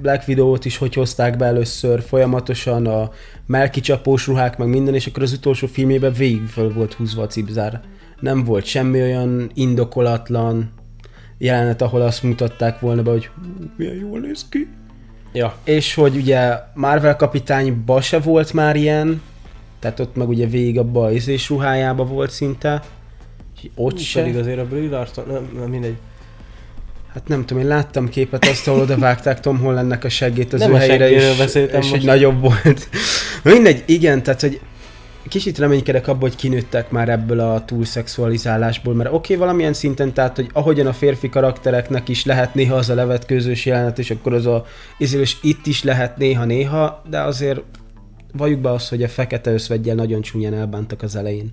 Black Widow-ot is hogy hozták be először folyamatosan, a melkicsapós ruhák, meg minden, és akkor az utolsó filmében végig fel volt húzva a cipzár. Nem volt semmi olyan indokolatlan jelenet, ahol azt mutatták volna be, hogy milyen jól néz ki. Ja. És hogy ugye Marvel kapitányba se volt már ilyen, tehát ott meg ugye végig a bajz és ruhájába volt szinte. Ott Hú, se. Pedig azért a Brie Larson, nem, nem mindegy. Hát nem tudom, én láttam képet azt, ahol oda vágták Tom Hollandnek a seggét az nem ő helyére, és, és egy nagyobb volt. Mindegy, igen, tehát hogy kicsit reménykedek abban, hogy kinőttek már ebből a túlszexualizálásból, mert oké, okay, valamilyen szinten, tehát, hogy ahogyan a férfi karaktereknek is lehet néha az a levetkőzős jelenet, és akkor az a izélés itt is lehet néha-néha, de azért valljuk be azt, hogy a fekete összvegyel nagyon csúnyán elbántak az elején.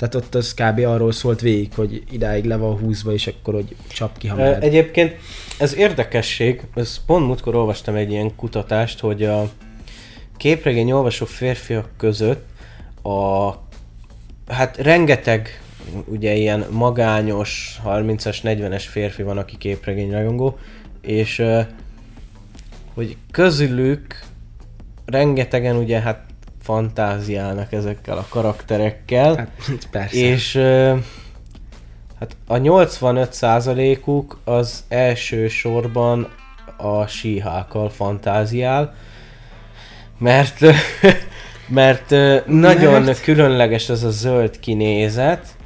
Tehát ott az kb. arról szólt végig, hogy idáig le van húzva, és akkor hogy csap ki, ha mehet. Egyébként ez érdekesség, ez pont múltkor olvastam egy ilyen kutatást, hogy a képregény olvasó férfiak között a hát rengeteg ugye ilyen magányos 30-as, 40-es férfi van, aki képregény rajongó, és hogy közülük rengetegen ugye hát fantáziálnak ezekkel a karakterekkel. Hát, persze. És hát a 85%-uk az első sorban a síhákkal fantáziál, mert mert nagyon mert... különleges ez a zöld kinézet,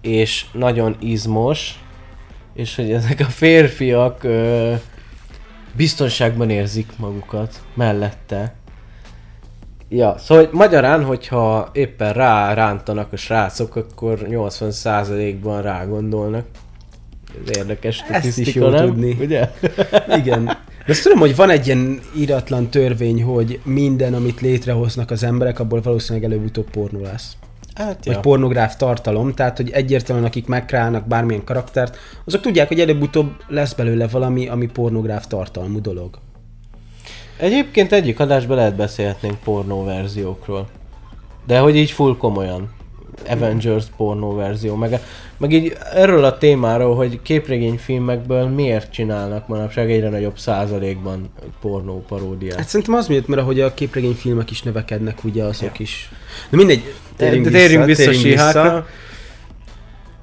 és nagyon izmos, és hogy ezek a férfiak ö, biztonságban érzik magukat mellette. Ja, szóval magyarán, hogyha éppen rá rántanak a srácok, akkor 80%-ban rá gondolnak. Ez érdekes statisztika, nem? tudni. Ugye? Igen. De azt tudom, hogy van egy ilyen iratlan törvény, hogy minden, amit létrehoznak az emberek, abból valószínűleg előbb-utóbb pornó lesz. Hát, ja. Vagy pornográf tartalom, tehát hogy egyértelműen akik megkrálnak bármilyen karaktert, azok tudják, hogy előbb-utóbb lesz belőle valami, ami pornográf tartalmú dolog. Egyébként egyik adásban lehet beszélhetnénk pornó verziókról. De hogy így full komolyan. Avengers pornó verzió, meg, meg így erről a témáról, hogy képregényfilmekből miért csinálnak manapság egyre nagyobb százalékban pornó paródiát. Hát szerintem az miért, mert ahogy a képregényfilmek is növekednek, ugye azok ja. is. Na mindegy, térjünk, de, de térjünk vissza, vissza, vissza.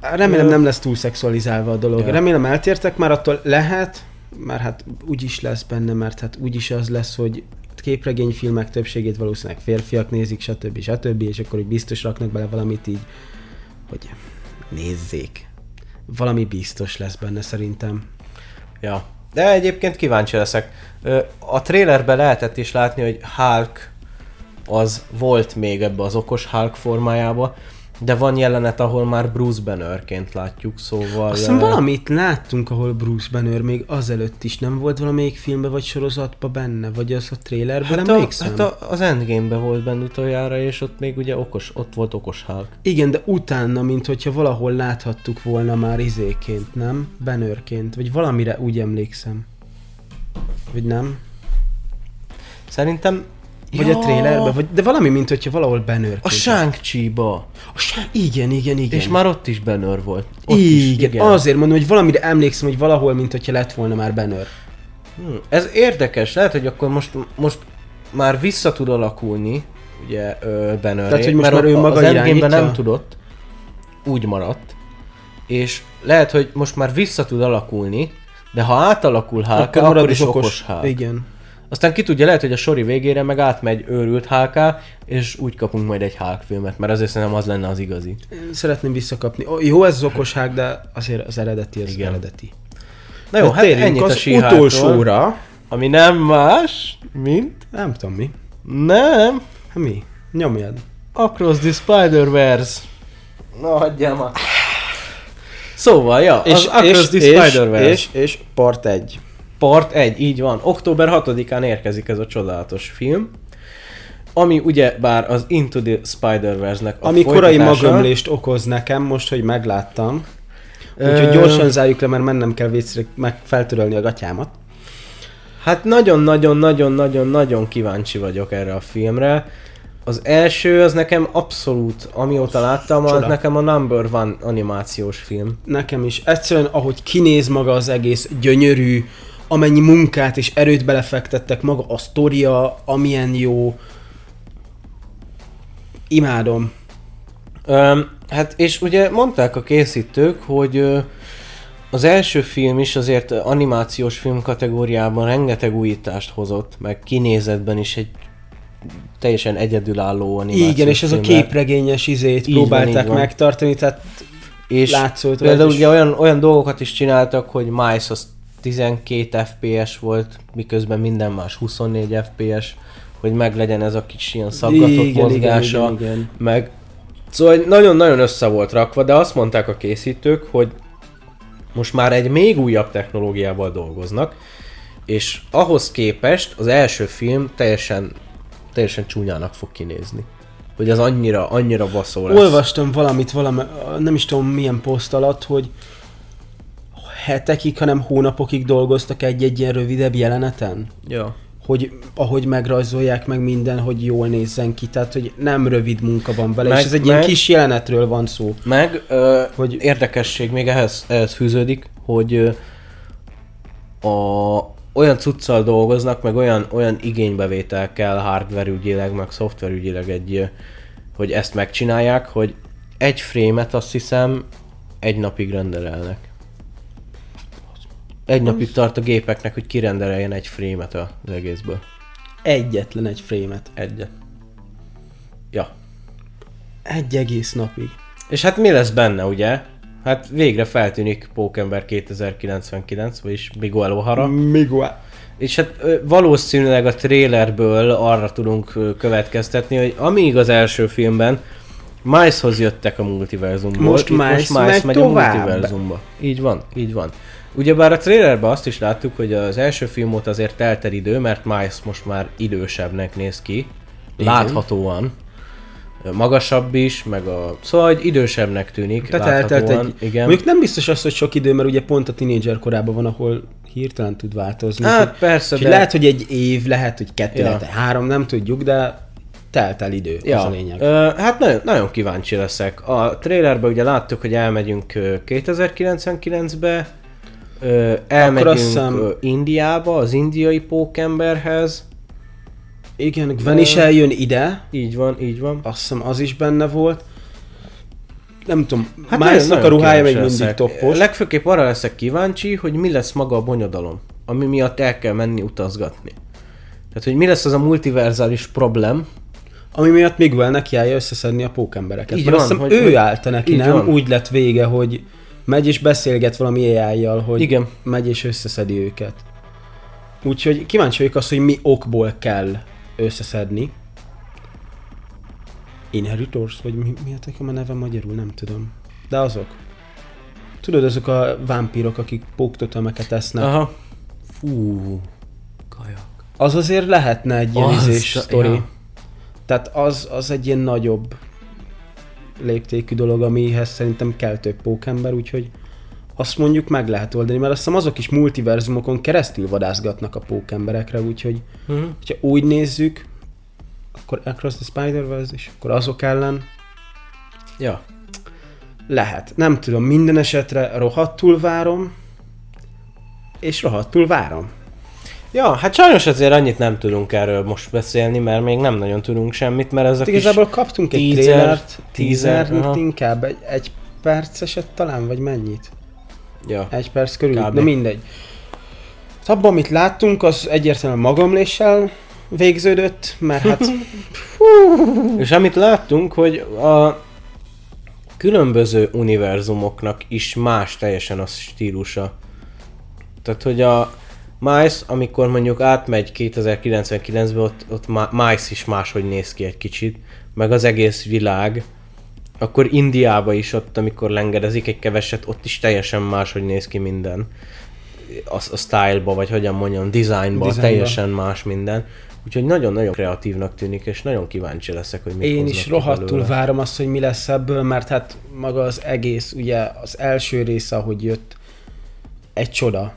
Remélem nem lesz túl szexualizálva a dolog. Ja. Remélem eltértek, már attól lehet, már hát úgy is lesz benne, mert hát úgy is az lesz, hogy képregényfilmek többségét valószínűleg férfiak nézik, stb. stb. és akkor úgy biztos raknak bele valamit így, hogy nézzék. Valami biztos lesz benne szerintem. Ja, de egyébként kíváncsi leszek. A trailerben lehetett is látni, hogy Hulk az volt még ebbe az okos Hulk formájába, de van jelenet, ahol már Bruce Bannerként látjuk, szóval... Azt hiszem valamit láttunk, ahol Bruce Banner még azelőtt is nem volt valamelyik filmbe vagy sorozatban benne, vagy az a trailerben, hát emlékszem? Hát a, az endgame volt benne utoljára, és ott még ugye okos, ott volt okos Hulk. Igen, de utána, mint hogyha valahol láthattuk volna már izéként, nem? Bannerként, vagy valamire úgy emlékszem. Vagy nem? Szerintem vagy ja. a trailerbe, vagy, de valami, mint hogyha valahol Banner. A shang ba A Shang... Igen, igen, igen. És már ott is Banner volt. Ott igen, is, igen, azért mondom, hogy valamire emlékszem, hogy valahol, mint hogyha lett volna már Banner. Hmm. Ez érdekes, lehet, hogy akkor most, most már vissza tud alakulni, ugye, Banner. Tehát, hogy most mert már ő maga az nem tudott, úgy maradt, és lehet, hogy most már vissza tud alakulni, de ha átalakul Hulk, akkor, akkor is okos, okos Hulk. Igen. Aztán ki tudja, lehet, hogy a sori végére meg átmegy őrült HK, és úgy kapunk majd egy Hulk filmet, mert azért szerintem az lenne az igazi. Én szeretném visszakapni. Jó, ez az okos Hulk, de azért az eredeti az Igen. eredeti. Na jó, hát ennyit az a utolsóra. Ami nem más, mint... Nem tudom mi. Nem. Hát mi? Nyomjad. Across the Spider-Verse. Na, hagyjál már. Szóval, ja, és, az Across és, the Spider-Verse. És, és, part 1. Part 1, így van. Október 6-án érkezik ez a csodálatos film. Ami ugye bár az Into the Spider-Verse-nek a Ami korai magömlést okoz nekem, most, hogy megláttam. Úgyhogy gyorsan zárjuk le, mert mennem kell vécre meg feltörölni a gatyámat. Hát nagyon-nagyon-nagyon-nagyon-nagyon kíváncsi vagyok erre a filmre. Az első, az nekem abszolút, amióta láttam, az Csoda. nekem a number one animációs film. Nekem is. Egyszerűen, ahogy kinéz maga az egész, gyönyörű, amennyi munkát és erőt belefektettek, maga a sztoria, amilyen jó. Imádom. Öm, hát és ugye mondták a készítők, hogy az első film is azért animációs film kategóriában rengeteg újítást hozott, meg kinézetben is egy teljesen egyedülálló animációs Igen, és ez a képregényes izét Így van, próbálták így van. megtartani, tehát És látszott például ugye olyan, olyan dolgokat is csináltak, hogy Mice az 12 FPS volt, miközben minden más 24 FPS, hogy meglegyen ez a kis ilyen szaggatott Igen, igen, mozgása, igen, igen. meg Szóval nagyon-nagyon össze volt rakva, de azt mondták a készítők, hogy most már egy még újabb technológiával dolgoznak, és ahhoz képest az első film teljesen, teljesen csúnyának fog kinézni. Hogy az annyira, annyira baszó lesz. Olvastam valamit, valami, nem is tudom milyen poszt alatt, hogy hetekig, hanem hónapokig dolgoztak egy-egy ilyen rövidebb jeleneten. Ja. Hogy ahogy megrajzolják meg minden, hogy jól nézzen ki, tehát hogy nem rövid munka van vele, Meg- és ez egy ilyen meg- kis jelenetről van szó. Meg ö, Hogy- érdekesség még ehhez, ehhez fűződik, hogy ö, a, olyan cuccal dolgoznak, meg olyan, olyan igénybevétel kell hardware ügyileg, meg szoftver ügyileg egy, hogy ezt megcsinálják, hogy egy frémet azt hiszem egy napig renderelnek. Egy napig tart a gépeknek, hogy kirendereljen egy frémet az egészből. Egyetlen egy frémet. Egyet. Ja. Egy egész napig. És hát mi lesz benne, ugye? Hát végre feltűnik Pókember 2099, vagyis Miguel O'Hara. Miguel. És hát valószínűleg a trailerből arra tudunk következtetni, hogy amíg az első filmben Mice-hoz jöttek a multiverzumból, Most Mice most Mice megy megy a multiverzumba. Így van, így van. Ugyebár a trailerben azt is láttuk, hogy az első film óta azért telt el idő, mert Mice most már idősebbnek néz ki. Igen. Láthatóan. Magasabb is, meg a... Szóval, hogy idősebbnek tűnik. Tehát eltelt egy... Igen. Mondjuk nem biztos az, hogy sok idő, mert ugye pont a tínédzser korában van, ahol hirtelen tud változni. Hát Úgyhogy- persze, úgyhogy de... lehet, hogy egy év, lehet, hogy kettő, Ja. lehet, három, nem tudjuk, de telt el idő, Ja, az a lényeg. Ö, hát nagyon, nagyon kíváncsi leszek. A trailerben ugye láttuk, hogy elmegyünk ö, 2099-be, ö, elmegyünk azt hiszem- ö, Indiába, az indiai pókemberhez. Igen, Gwen is eljön ide, Így van, így van. azt hiszem az is benne volt. Nem tudom, hát Miles-nak a ruhája még mindig leszek. toppos. Legfőképp arra leszek kíváncsi, hogy mi lesz maga a bonyodalom, ami miatt el kell menni utazgatni. Tehát, hogy mi lesz az a multiverzális problém, Ami miatt Miguel nekiállja összeszedni a pókembereket. Így Mert van, azt hiszem hogy- ő hogy- állta neki, nem? van. Úgy lett vége, hogy megy és beszélget valami ai hogy Igen. megy és összeszedi őket. Úgyhogy kíváncsi vagyok azt, hogy mi okból kell összeszedni. Inheritors, vagy mi, mi a neve magyarul, nem tudom. De azok. Tudod, azok a vámpírok, akik póktotemeket esznek. Aha. Fú, kajak. Az azért lehetne egy ilyen izés ja. sztori. Tehát az, az egy ilyen nagyobb léptékű dolog, amihez szerintem kell több pókember, úgyhogy azt mondjuk meg lehet oldani, mert azt hiszem azok is multiverzumokon keresztül vadászgatnak a pókemberekre, úgyhogy Mhm. hogyha úgy nézzük, akkor Across the Spider-Verse is, akkor azok ellen Ja. lehet. Nem tudom, minden esetre rohadtul várom, és rohadtul várom. Ja, hát sajnos azért annyit nem tudunk erről most beszélni, mert még nem nagyon tudunk semmit, mert ez a Hát igazából kaptunk egy teaser, teaser, aha. inkább egy, egy perceset talán, vagy mennyit? Ja. Egy perc körül, Kb. de mindegy. Hát Abban, amit láttunk, az egyértelműen magamléssel végződött, mert hát És amit láttunk, hogy a különböző univerzumoknak is más teljesen a stílusa. Tehát, hogy a Mice, amikor mondjuk átmegy 2099-be, ott, ott Mice is máshogy néz ki egy kicsit, meg az egész világ. Akkor Indiába is ott, amikor lengedezik egy keveset, ott is teljesen máshogy néz ki minden. a, a style-ba, vagy hogyan mondjam, designba, teljesen más minden. Úgyhogy nagyon-nagyon kreatívnak tűnik, és nagyon kíváncsi leszek, hogy mit Én is rohadtul belőle. várom azt, hogy mi lesz ebből, mert hát maga az egész, ugye az első része, ahogy jött, egy csoda.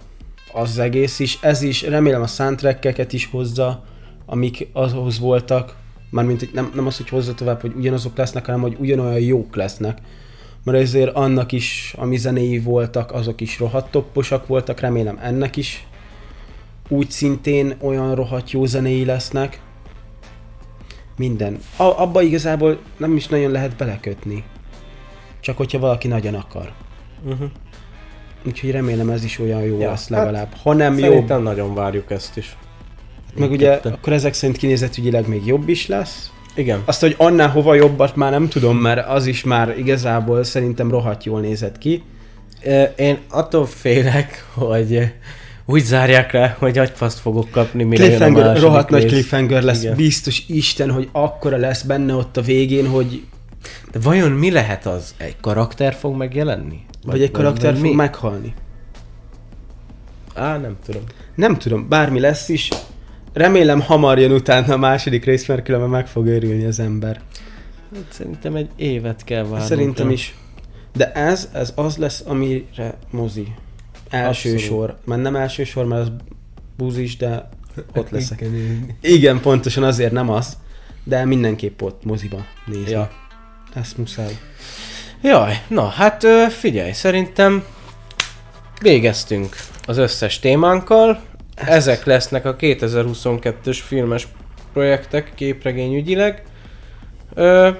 Az egész is, ez is, remélem a soundtrackeket is hozza, amik ahhoz voltak, mármint nem, nem az, hogy hozza tovább, hogy ugyanazok lesznek, hanem hogy ugyanolyan jók lesznek. Mert ezért annak is, ami zenéi voltak, azok is rohadt topposak voltak, remélem ennek is úgy szintén olyan rohadt jó zenéi lesznek. Minden. A, abba igazából nem is nagyon lehet belekötni. Csak hogyha valaki nagyon akar. Uh-huh. Úgyhogy remélem ez is olyan jó Ja, lesz hát legalább. Ha nem Szerintem nagyon várjuk ezt is. meg ugye mindketten. akkor ezek szerint kinézetügyileg még jobb is lesz. Igen. Azt, hogy annál hova jobbat már nem tudom, mert az is már igazából szerintem rohadt jól nézett ki. Én attól félek, hogy úgy zárják le, hogy agyfaszt fogok kapni, mire jön a Cliffhanger, rohadt nagy rész. cliffhanger lesz. Igen. Biztos Isten, hogy akkora lesz benne ott a végén, hogy De vajon mi lehet az? Egy karakter fog megjelenni? Vagy egy karakter fog mi? meghalni. Á, nem tudom. Nem tudom, bármi lesz is. Remélem hamar jön utána a második rész, mert különben meg fog őrülni az ember. Hát Szerintem egy évet kell várnunk. Szerintem is. De ez, ez az lesz, amire mozi. Első Abszolút. sor. Mert nem első sor, mert az búzis, de ott leszek. Igen. Igen, pontosan azért nem az. De mindenképp ott moziba nézni. Ja. Ezt muszáj. Jaj, na hát figyelj, szerintem végeztünk az összes témánkkal. Ezek lesznek a 2022-ös filmes projektek képregényügyileg. Ö,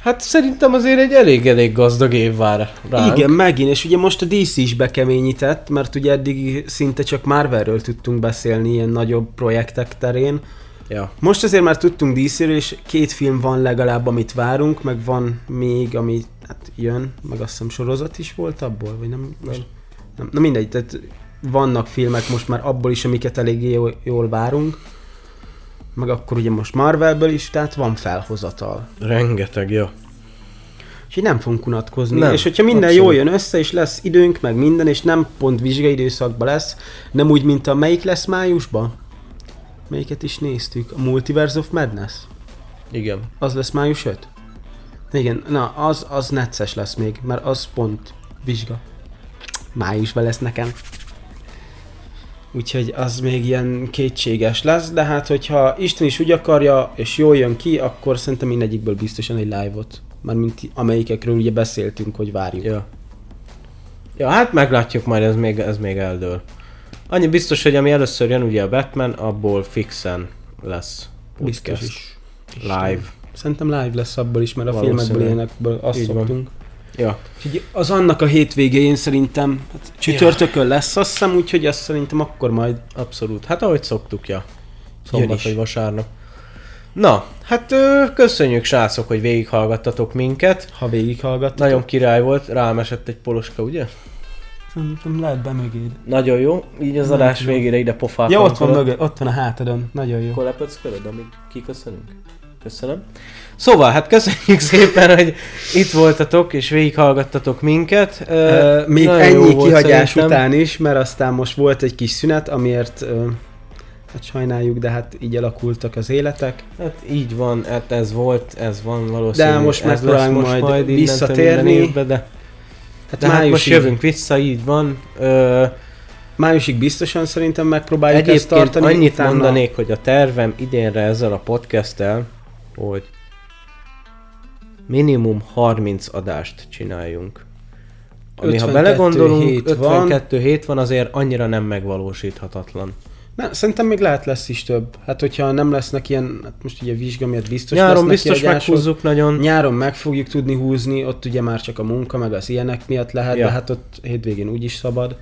hát szerintem azért egy elég-elég gazdag év vár ránk. Igen, megint, és ugye most a DC is bekeményített, mert ugye eddig szinte csak Marvelről tudtunk beszélni ilyen nagyobb projektek terén. Ja. Most azért már tudtunk DC-ről, és két film van legalább, amit várunk, meg van még, ami hát jön, meg azt hiszem sorozat is volt abból, vagy nem? Most, nem. Na mindegy, tehát vannak filmek most már abból is, amiket eléggé jól, jól várunk. Meg akkor ugye most Marvelből is, tehát van felhozatal. Rengeteg, ja. Úgyhogy nem fogunk unatkozni. Nem, és hogyha minden abszolút. jól jön össze, és lesz időnk, meg minden, és nem pont vizsgai időszakban lesz, nem úgy, mint a melyik lesz májusban? Melyiket is néztük? A Multiverse of Madness? Igen. Az lesz május 5? Igen, na, az, az necces lesz még, mert az pont vizsga. Májusban lesz nekem. Úgyhogy az még ilyen kétséges lesz, de hát hogyha Isten is úgy akarja, és jól jön ki, akkor szerintem mindegyikből biztosan egy live-ot. Mármint amelyikekről ugye beszéltünk, hogy várjuk. Ja. Ja, hát meglátjuk majd, ez még, ez még eldől. Annyi biztos, hogy ami először jön ugye a Batman, abból fixen lesz Biztos podcast. is. Live. Szerintem live lesz abból is, mert a filmekből ilyenekből azt Így van. szoktunk. Ja. Úgyhogy az annak a hétvégén szerintem hát csütörtökön lesz, azt hiszem, úgyhogy azt szerintem akkor majd Abszolút. Hát ahogy szoktuk, ja. Szombat vagy vasárnap. Na, hát ö, köszönjük srácok, hogy végighallgattatok minket. ha végighallgattok. Nagyon király volt, rám esett egy poloska, ugye? Szerintem lehet be mögéd. Nagyon jó, így az adás végére ide pofát. Ja, ott van mögé, ott van a hátadon. Nagyon jó. Akkor lepöckölöd, amíg kiköszönünk? Köszönöm. Szóval, hát köszönjük szépen, hogy itt voltatok és végighallgattatok minket. Ö, még nagyon ennyi kihagyás szerintem. után is, mert aztán most volt egy kis szünet, amiért ö, hát sajnáljuk, de hát így alakultak az életek. Hát így van, hát ez volt, ez van valószínű. De most megpróbálunk majd innentől visszatérni. évbe, de, Hát de hát most jövünk vissza, így van. Ö, májusig biztosan szerintem megpróbáljuk ezt egyébként tartani. annyit utána- mondanék, hogy a tervem idénre ezzel a podcasttel, hogy minimum 30 adást csináljunk. Ami ha 52 belegondolunk, hét 52 hét van, azért annyira nem megvalósíthatatlan. Na, szerintem még lehet lesz is több. Hát hogyha nem lesznek ilyen, hát most ugye vizsga miatt biztos Nyáron lesznek biztos kiadások. meghúzzuk nagyon. Nyáron meg fogjuk tudni húzni, ott ugye már csak a munka, meg az ilyenek miatt lehet, Ja. de hát ott hétvégén úgyis szabad.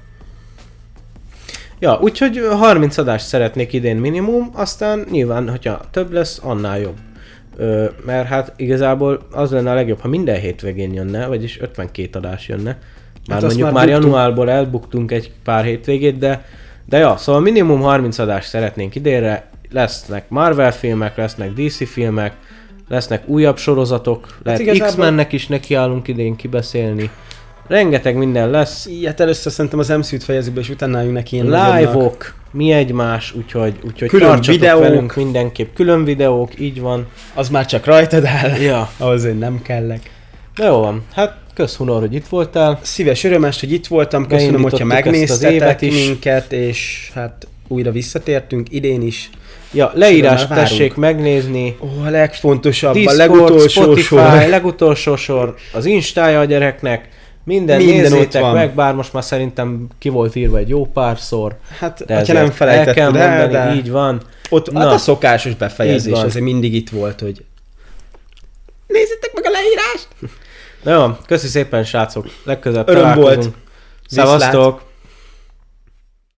Ja, úgyhogy 30 adást szeretnék idén minimum, aztán nyilván, hogyha több lesz, annál jobb. Ö, mert hát igazából az lenne a legjobb, ha minden hétvégén jönne, vagyis 52 adás jönne. Már Hát mondjuk már már, januárból elbuktunk egy pár hétvégét, de, de ja, szóval minimum 30 adást szeretnénk idénre, lesznek Marvel filmek, lesznek DC filmek, lesznek újabb sorozatok, lehet igazából- X-mennek is nekiállunk idén kibeszélni. Rengeteg minden lesz. Ilyet először szerintem az MCU-t fejezzük be, és utána jönnek ilyen Live-ok, mi egymás, úgyhogy, úgyhogy Külön tartsatok videók. velünk mindenképp. Külön videók, így van. Az már csak rajtad áll. Ja. Ahhoz én nem kellek. De jó van. Hát kösz Hunor, hogy itt voltál. Szíves örömest, hogy itt voltam, köszönöm, hogyha megnéztetek minket, és hát újra visszatértünk idén is. Ja, leírás tessék megnézni. Ó, a legfontosabb, Discord, a legutolsó Spotify, sor. legutolsó sor, az Instája a gyereknek. Minden, Minden Minden ott nézzétek van. meg, bár most már szerintem ki volt írva egy jó párszor. Hát, De ha nem el kell felejtetted el, mondani, de így van. ott Na. hát a szokásos befejezés, azért mindig itt volt, hogy nézzétek meg a leírást! Na jó, köszi szépen srácok, legközelebb Öröm találkozunk. volt. Szevasztok!